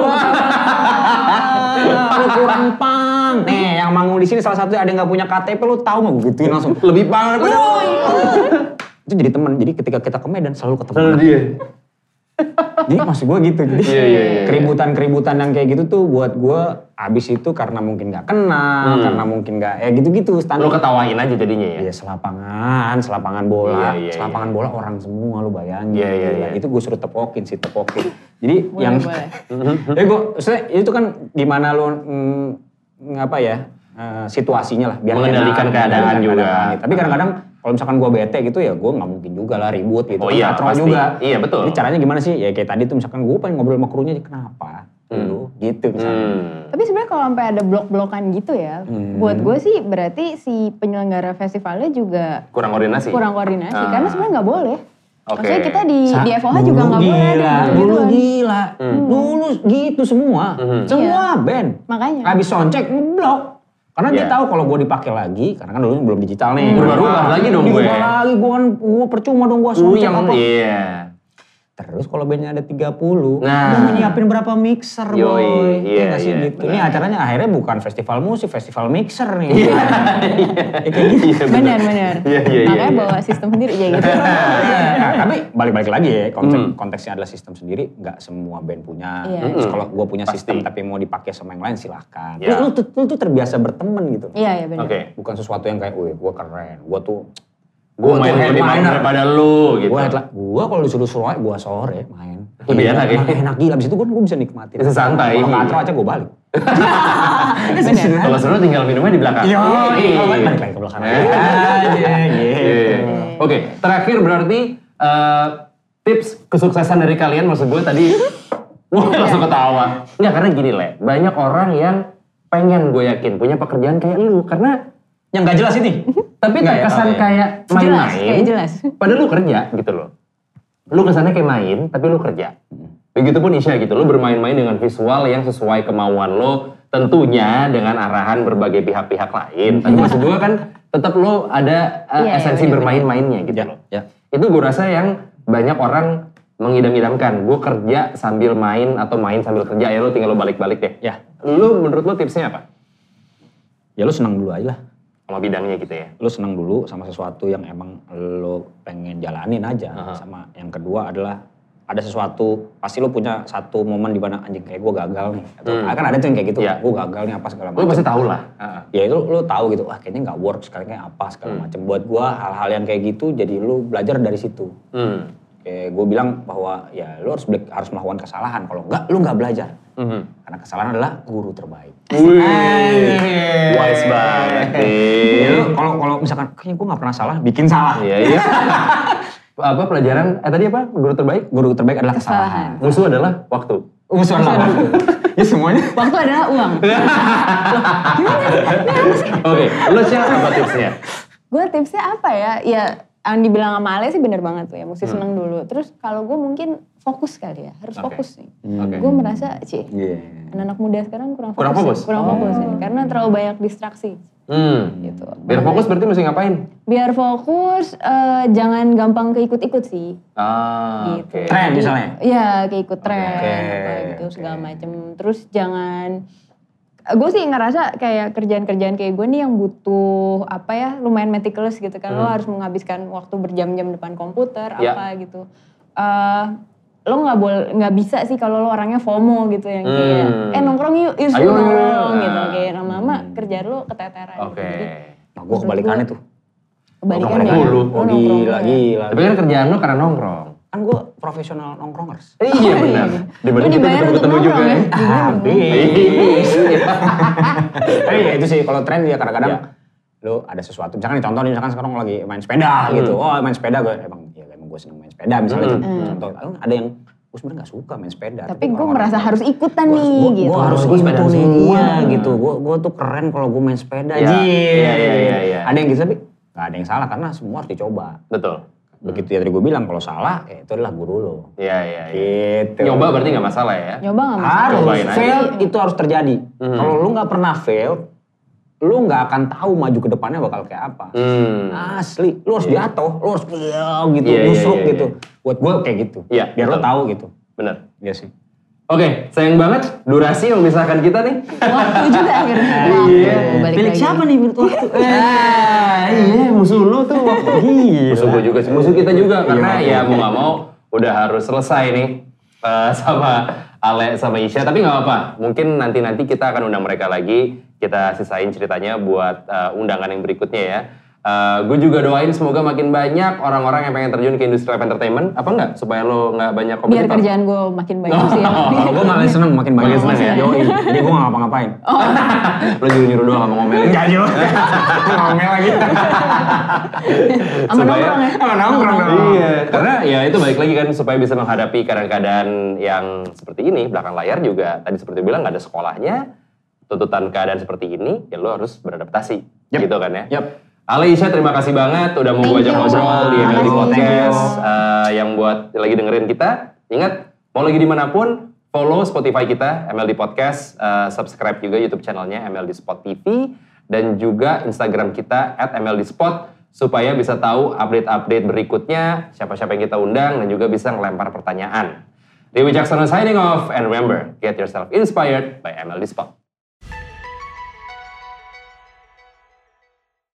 lu kurang pang. Nih, yang manggung di sini salah satu ada yang nggak punya KTP, lo tahu nggak? Gue gituin langsung. Lebih banget. Itu jadi teman. Jadi ketika kita ke Medan selalu ketemu. Kalau dia. Jadi maksud gue gitu. Jadi Iya, iya, iya. keributan-keributan yang kayak gitu tuh buat gue abis itu karena mungkin nggak kenal, Hmm. karena mungkin nggak, ya gitu-gitu standar. Lo ketawain aja jadinya ya? Iya selapangan, selapangan bola, Iya, iya, selapangan bola orang semua lu bayangin. Iya, iya, Gila, iya. Itu gue suruh tepokin sih tepokin. Jadi Boleh, yang, boleh. (laughs) ya gue, itu kan gimana lu mm, ngapa ya eh, situasinya lah. Mengendalikan enak, keadaan mengendalikan juga. keadaan. Tapi kadang-kadang kalau misalkan gue bete gitu ya gue nggak mungkin juga lah ribut gitu. Oh Kan iya, katro pasti. juga. Iya, betul. Jadi caranya gimana sih? Ya kayak tadi tuh misalkan gue pengen ngobrol sama krunya kenapa? Hmm. Lu gitu misalnya. Hmm. Tapi sebenarnya kalau sampai ada blok-blokan gitu ya, Hmm. buat gue sih berarti si penyelenggara festivalnya juga Kurang koordinasi? kurang koordinasi. Ah. Karena sebenarnya nggak boleh. Oke. Maksudnya kita di, Sa- di FOH dulu juga nggak boleh ada gila, gitu Dulu gila, Hmm. dulu gitu semua. Mhm. Semua band. Makanya. Habis soundcheck ngeblok. Karena dia Iya. tahu kalau gue dipakai lagi, karena kan dulu belum digital nih. Berubah-ubah lagi dong gue. Berubah lagi, gue kan gue percuma dong gue soundcheck yang apa. iya. Terus kalau bandnya ada 30, Nah. udah nyiapin berapa mixer Yoi, boy. iya, sih iya, gitu. Ini acaranya akhirnya bukan festival musik, festival mixer nih. Iya. (laughs) Ya, kayak gitu. Iya, Benar, benar. Iya, iya, iya. Makanya iya. bawa sistem sendiri ya gitu. (laughs) Nah, tapi balik-balik lagi ya, konsep, Hmm. konteksnya adalah sistem sendiri, nggak semua band punya. Iya. Terus Hmm. kalau gue punya Pasti. sistem tapi mau dipakai sama yang lain silahkan. Iya. Lu, lu, tuh, lu tuh terbiasa berteman gitu. Iya, iya benar. Oke. Bukan sesuatu yang kayak, wih gue keren, gue tuh... Gue main lebih main daripada lu gitu. Gue gue kalau disuruh sore, gue sore main. Lebih enak ya? Enak, gila, abis itu gue gue bisa nikmatin. Bisa santai. Kalau katro aja gue balik. (laughs) Benar. Kalau seru tinggal minumnya di belakang. Iya, Iya. balik lagi ke belakang. Aja, Iya. Oke, terakhir berarti eh, tips kesuksesan dari kalian maksud gue tadi (laughs) Wah, langsung ketawa. Enggak, karena gini, Le. Banyak orang yang pengen gue yakin punya pekerjaan kayak lu. Karena, Yang gak jelas ini. Tapi Nggak ya, terkesan ya. kayak Jelas, main-main. kayak jelas. Padahal lu kerja gitu loh. Lu kesannya kayak main, tapi lu kerja. Begitupun Isya gitu, lu bermain-main dengan visual yang sesuai kemauan lo. Tentunya dengan arahan berbagai pihak-pihak lain. Tapi maksud gue kan tetap lo ada uh, Iya, iya, esensi benar, bermain-mainnya gitu Ya, loh. ya. Itu gue rasa yang banyak orang mengidam-idamkan. Gue kerja sambil main atau main sambil kerja, ya lo tinggal lo balik-balik deh. Ya. Lu menurut lo tipsnya apa? Ya lu senang dulu aja lah. Sama bidangnya gitu ya. Lu senang dulu sama sesuatu yang emang lu pengen jalanin aja. Aha. Sama yang kedua adalah ada sesuatu, pasti lu punya satu momen di mana anjing kayak gue gagal nih. Atau Hmm. kan ada tuh yang kayak gitu, Iya. gue gagal nih apa segala macam. pasti tahu lah. Heeh. Ya itu lu tahu gitu, wah kayaknya nggak work sekarang kayak apa segala Hmm. macam. Buat gua hal-hal yang kayak gitu jadi lu belajar dari situ. Hmm. Kayak gue bilang bahwa ya lu harus harus melakukan kesalahan. Kalau enggak, lu nggak belajar. Mhm. Karena kesalahan adalah guru terbaik. Wih, wise banget Ya, lu kalau kalau misalkan kayaknya gue nggak pernah salah, bikin salah. Iya, iya. (laughs) apa pelajaran, eh tadi apa? Guru terbaik? Guru terbaik adalah Kesalahan. kesalahan. Musuh adalah waktu. Musuh adalah (laughs) ya semuanya. Waktu adalah uang. (laughs) Oke, lo siapa apa tipsnya? gue tipsnya apa ya? Ya yang dibilang sama Ale sih bener banget tuh ya. Mesti Hmm. seneng dulu. Terus kalau gue mungkin fokus kali ya. Harus Oke. fokus nih. Oke. Gue merasa, Ci, Iya. anak-anak muda sekarang kurang fokus. Kurang ya. fokus? Kurang fokus ya. Karena terlalu banyak distraksi. Hmm. Gitu. Biar fokus berarti mesti ngapain? Biar fokus, eh, jangan gampang keikut-ikut sih. Ah, gitu. oke. Tren misalnya? Iya, keikut tren Oke, apa gitu segala macem. Terus jangan gue sih ngerasa kayak kerjaan-kerjaan kayak gue nih yang butuh apa ya lumayan meticulous gitu kan lo Hmm. harus menghabiskan waktu berjam-jam depan komputer Ya. apa gitu Eh lo nggak boleh nggak bisa sih kalau lo orangnya FOMO gitu yang kayak Hmm. eh nongkrong yuk yuk Ayo, nongkrong gitu Ah. kayak lama-lama kerjaan lo keteteran Oke. gitu. Jadi Nah, gue kebalikannya tuh. kebalikan Nongkrong ya mulu. lo Oh, gila, mulu. gila. Tapi kan kerjaan lo karena nongkrong. Kan gue profesional nongkrongers. Eh, iya Oh, benar. iya. Dibanding Lo kita dibayar untuk ketemu-ketemu juga. nongkrong ya? ya. Habis. Iya. Tapi ya itu sih kalau tren dia kadang-kadang Iya. lu ada sesuatu. Misalkan contoh nih, misalkan sekarang lagi main sepeda Hmm. gitu. Oh main sepeda gue emang ya emang gue seneng main sepeda misalnya Hmm. itu. Hmm. Contoh ada yang gue sebenarnya nggak suka main sepeda. tapi gue orang-orang merasa bilang, harus ikutan Gua- nih gua, gitu Gua harus Gua gitu sepedaan nih, semua. iya gitu. Gue gua tuh keren kalau gue main sepeda. Iya, Jir. iya, iya, iya, iya. Ada yang gitu tapi nggak ada yang salah karena semua harus dicoba. Betul. Begitu ya tadi gue bilang kalau salah ya itu adalah guru lo. Iya, iya, iya. Gitu. Nyoba berarti nggak masalah ya? nyoba gak masalah harus aja. fail itu harus terjadi. Hmm. Kalau lu nggak pernah fail, lu nggak akan tahu maju ke depannya bakal kayak apa. Hmm. Asli, lu harus jatuh, lu harus iya gitu, Iya, iya, iya, gitu. Buat gue kayak gitu. Iya, Biar lu betul. tahu gitu. Bener. Iya sih. Oke, sayang banget durasi memisahkan kita nih. waktu juga akhirnya (laughs) Iya. Waktu, Pilih lagi. siapa nih menurut waktu? (laughs) Ah, iya musuh lu tuh. Gila. (laughs) musuh gue juga sih, musuh kita juga. Karena ya mau nggak mau udah harus selesai nih eh, sama Ale sama Isya. Tapi nggak apa-apa, mungkin nanti-nanti kita akan undang mereka lagi. Kita sisain ceritanya buat eh, undangan yang berikutnya ya. gue juga doain semoga makin banyak orang-orang yang pengen terjun ke industri live entertainment. Apa enggak? Supaya lo nggak banyak biar kompetitor. kerjaan gue makin banyak sih ya. (laughs) Oh, gue malah seneng makin banyak. Makin seneng ya? Yoi. Jadi gue gak ngapa-ngapain. (laughs) lo juga nyuruh doang sama ngomelin. Enggak juga. (laughs) Ngomel lagi. sama nongkrong ya Sama nongkrong dong. Iya, karena ya itu balik lagi kan supaya bisa menghadapi keadaan-keadaan yang seperti ini belakang layar juga tadi seperti bilang nggak ada sekolahnya tuntutan keadaan seperti ini ya lo harus beradaptasi Yep. gitu kan ya. Yap. Ale Isya terima kasih banget udah mau gue ajak ngobrol di MLD. Podcast eh, yang buat lagi dengerin kita. Ingat mau lagi di mana pun follow Spotify kita MLD Podcast, eh, subscribe juga YouTube channelnya MLD Spot TV dan juga Instagram kita at MLD Spot. supaya bisa tahu update-update berikutnya, siapa-siapa yang kita undang, dan juga bisa ngelempar pertanyaan. Dewi Wicaksono signing off, and remember, get yourself inspired by MLD Spot.